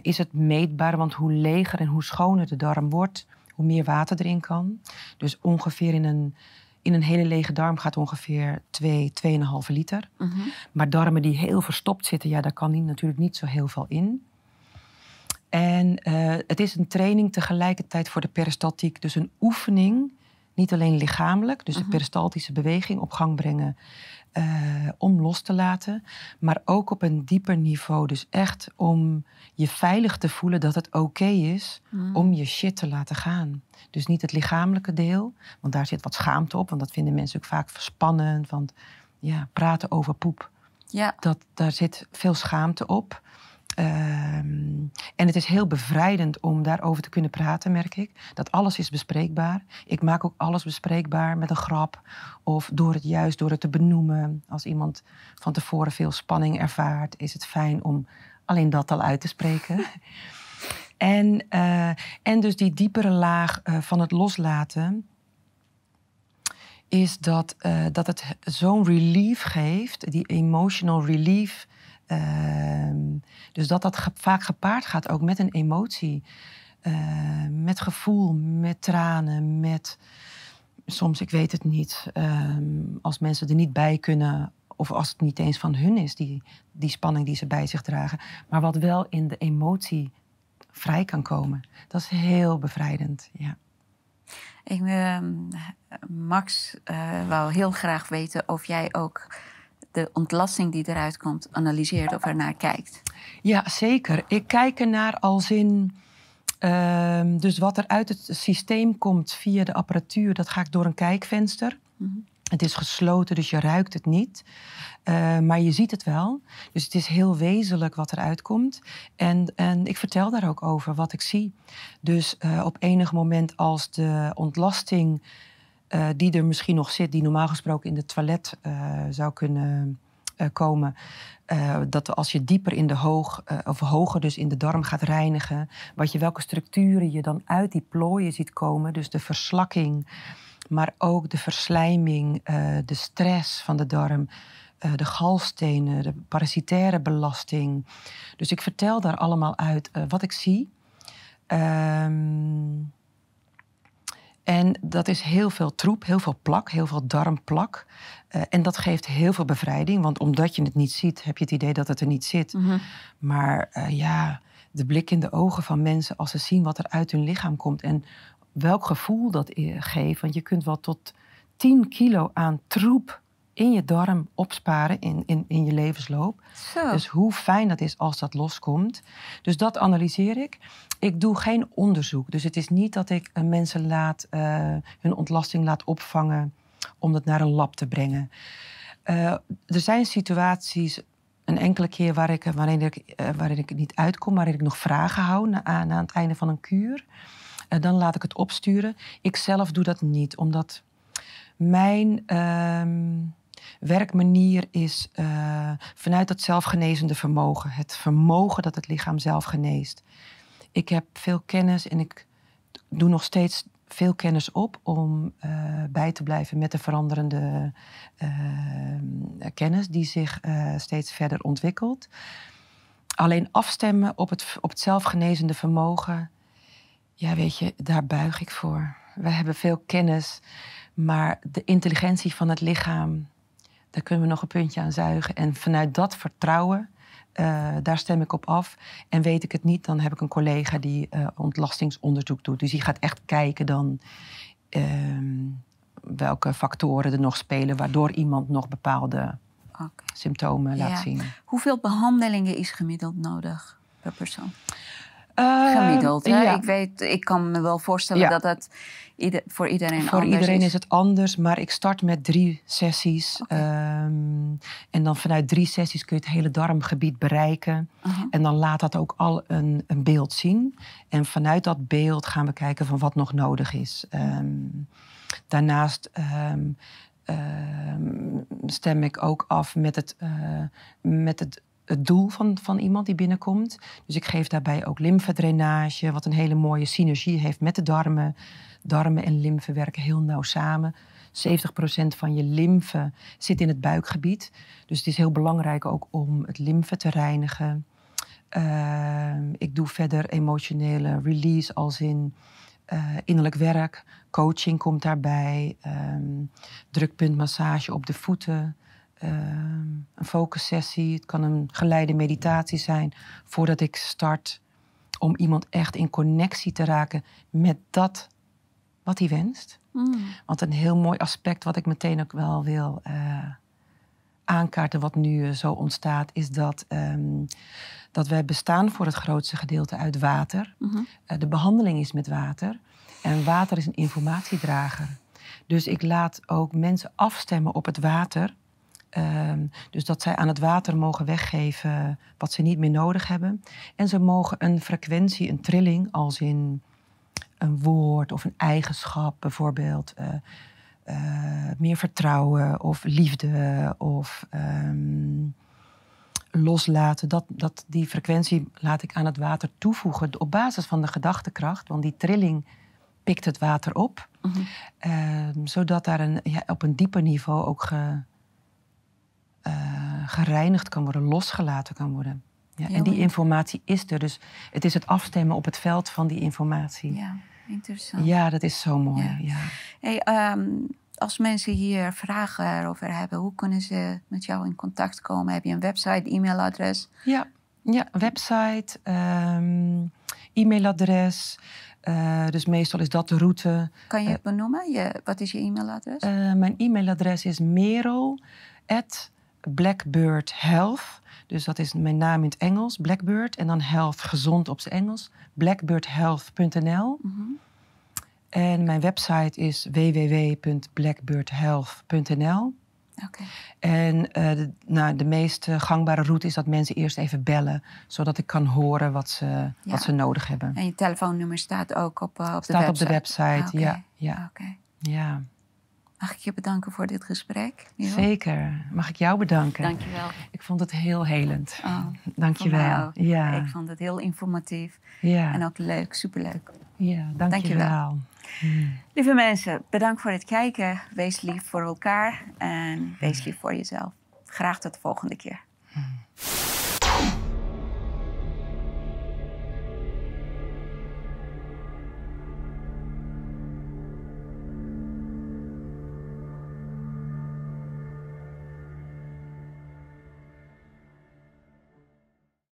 is het meetbaar, want hoe leger en hoe schoner de darm wordt, hoe meer water erin kan. Dus ongeveer in een in een hele lege darm gaat ongeveer 2, 2,5 liter. Mm -hmm. Maar darmen die heel verstopt zitten, ja, daar kan die natuurlijk niet zo heel veel in. En uh, het is een training tegelijkertijd voor de peristaltiek. Dus een oefening, niet alleen lichamelijk, dus de mhm. peristaltische beweging op gang brengen uh, om los te laten, maar ook op een dieper niveau. Dus echt om je veilig te voelen dat het oké is mm. om je shit te laten gaan. Dus niet het lichamelijke deel, want daar zit wat schaamte op, want dat vinden mensen ook vaak spannend. Want ja, praten over poep, ja. dat, daar zit veel schaamte op. Um, en het is heel bevrijdend om daarover te kunnen praten, merk ik. Dat alles is bespreekbaar. Ik maak ook alles bespreekbaar met een grap. Of door het juist door het te benoemen. Als iemand van tevoren veel spanning ervaart, is het fijn om alleen dat al uit te spreken. [LAUGHS] en, uh, en dus die diepere laag uh, van het loslaten. Is dat, uh, dat het zo'n relief geeft, die emotional relief Ehm, dus dat dat vaak gepaard gaat ook met een emotie. Ehm, met gevoel, met tranen, met soms, ik weet het niet, ehm, als mensen er niet bij kunnen of als het niet eens van hun is, die, die spanning die ze bij zich dragen, maar wat wel in de emotie vrij kan komen. Dat is heel bevrijdend, ja. Ik, uh, Max uh, wou heel graag weten of jij ook de ontlasting die eruit komt analyseert of er naar kijkt. Ja, zeker. Ik kijk er naar als in. Uh, dus wat er uit het systeem komt via de apparatuur, dat ga ik door een kijkvenster. Mm Het is gesloten, dus je ruikt het niet. Uh, maar je ziet het wel. Dus het is heel wezenlijk wat eruit komt. En, en ik vertel daar ook over wat ik zie. Dus uh, op enig moment als de ontlasting uh, die er misschien nog zit, die normaal gesproken in de toilet zou kunnen komen, dat als je dieper in de hoog, of hoger dus in de darm gaat reinigen, wat je, welke structuren je dan uit die plooien ziet komen, dus de verslakking maar ook de verslijming, de stress van de darm, de galstenen, de parasitaire belasting. Dus ik vertel daar allemaal uit wat ik zie. Um, en dat is heel veel troep, heel veel plak, heel veel darmplak. Uh, en dat geeft heel veel bevrijding, want omdat je het niet ziet, heb je het idee dat het er niet zit. Mm -hmm. Maar uh, ja, de blik in de ogen van mensen als ze zien wat er uit hun lichaam komt en welk gevoel dat geeft. Want je kunt wel tot 10 kilo aan troep in je darm opsparen in, in, in je levensloop. Zo. Dus hoe fijn dat is als dat loskomt. Dus dat analyseer ik. Ik doe geen onderzoek. Dus het is niet dat ik uh, mensen laat, uh, hun ontlasting laat opvangen om dat naar een lab te brengen. Uh, er zijn situaties, een enkele keer waar ik, waarin, ik, waarin ik niet uitkom, waarin ik nog vragen hou na, na het einde van een kuur. Uh, dan laat ik het opsturen. Ik zelf doe dat niet, omdat mijn uh, werkmanier is uh, vanuit het zelfgenezende vermogen. Het vermogen dat het lichaam zelf geneest. Ik heb veel kennis en ik doe nog steeds veel kennis op om uh, bij te blijven met de veranderende kennis die zich steeds verder ontwikkelt. Alleen afstemmen op het, op het zelfgenezende vermogen ja, weet je, daar buig ik voor. We hebben veel kennis, maar de intelligentie van het lichaam, daar kunnen we nog een puntje aan zuigen. En vanuit dat vertrouwen, uh, daar stem ik op af. En weet ik het niet, dan heb ik een collega die uh, ontlastingsonderzoek doet. Dus die gaat echt kijken dan uh, welke factoren er nog spelen, waardoor iemand nog bepaalde okay. symptomen laat ja. zien. Hoeveel behandelingen is gemiddeld nodig per persoon? Gemiddeld. Hè? Ja. Ik, weet, ik kan me wel voorstellen ja. dat dat ieder, voor iedereen voor anders iedereen is. is het anders, maar ik start met drie sessies. Okay. Um, en dan vanuit drie sessies kun je het hele darmgebied bereiken. Uh -huh. En dan laat dat ook al een, een, beeld zien. En vanuit dat beeld gaan we kijken van wat nog nodig is. Um, daarnaast. Um, stem ik ook af met het, uh, met het het doel van, van iemand die binnenkomt. Dus ik geef daarbij ook lymfedrainage, wat een hele mooie synergie heeft met de darmen. Darmen en lymfe werken heel nauw samen. 70% van je lymfe zit in het buikgebied. Dus het is heel belangrijk ook om het lymfe te reinigen. Uh, ik doe verder emotionele release als in uh, innerlijk werk. Coaching komt daarbij. Um, drukpuntmassage op de voeten. Uh, een focussessie. Het kan een geleide meditatie zijn voordat ik start. Om iemand echt in connectie te raken met dat wat hij wenst. Mm. Want een heel mooi aspect wat ik meteen ook wel wil uh, aankaarten, wat nu uh, zo ontstaat, is dat, um, dat wij bestaan voor het grootste gedeelte uit water. Mm -hmm. uh, de behandeling is met water. En water is een informatiedrager. Dus ik laat ook mensen afstemmen op het water. Um, dus dat zij aan het water mogen weggeven wat ze niet meer nodig hebben. En ze mogen een frequentie, een trilling, als in een woord of een eigenschap bijvoorbeeld. Uh, uh, meer vertrouwen of liefde of um, loslaten. Dat, dat, die frequentie laat ik aan het water toevoegen op basis van de gedachtekracht. Want die trilling pikt het water op. Mm -hmm. uh, zodat daar een, ja, op een dieper niveau ook ge, uh, gereinigd kan worden, losgelaten kan worden. Ja, en die informatie is er. Dus het is het afstemmen op het veld van die informatie. Ja, interessant. Ja, dat is zo mooi. Ja. ja. Hey, um, als mensen hier vragen erover hebben, hoe kunnen ze met jou in contact komen? Heb je een website, e-mailadres? Ja, ja website, um, e-mailadres. Uh, dus meestal is dat de route. Kan je het benoemen? Je, wat is je e-mailadres? Uh, mijn e-mailadres is merel@ Blackbird Health. Dus dat is mijn naam in het Engels, Blackbird. En dan health, gezond op zijn Engels. Blackbirdhealth.nl. Mm -hmm. En mijn website is www.blackbirdhealth.nl. Oké. En uh, de, nou, de meest gangbare route is dat mensen eerst even bellen, zodat ik kan horen wat ze, Ja. wat ze nodig hebben. En je telefoonnummer staat ook op, eh, op de Staat website? op de website, Ah, ja. ja, Oké. ja. Mag ik je bedanken voor dit gesprek? Merel? Zeker. Mag ik jou bedanken? Dankjewel. Ik vond het heel helend. Oh, Dank je voor mij wel. ook. Ja, Ik vond het heel informatief ja, en ook leuk, superleuk. ja, dank, Dank je je wel. wel. Mm. Lieve mensen, bedankt voor het kijken. Wees lief voor elkaar en wees lief voor jezelf. Graag tot de volgende keer.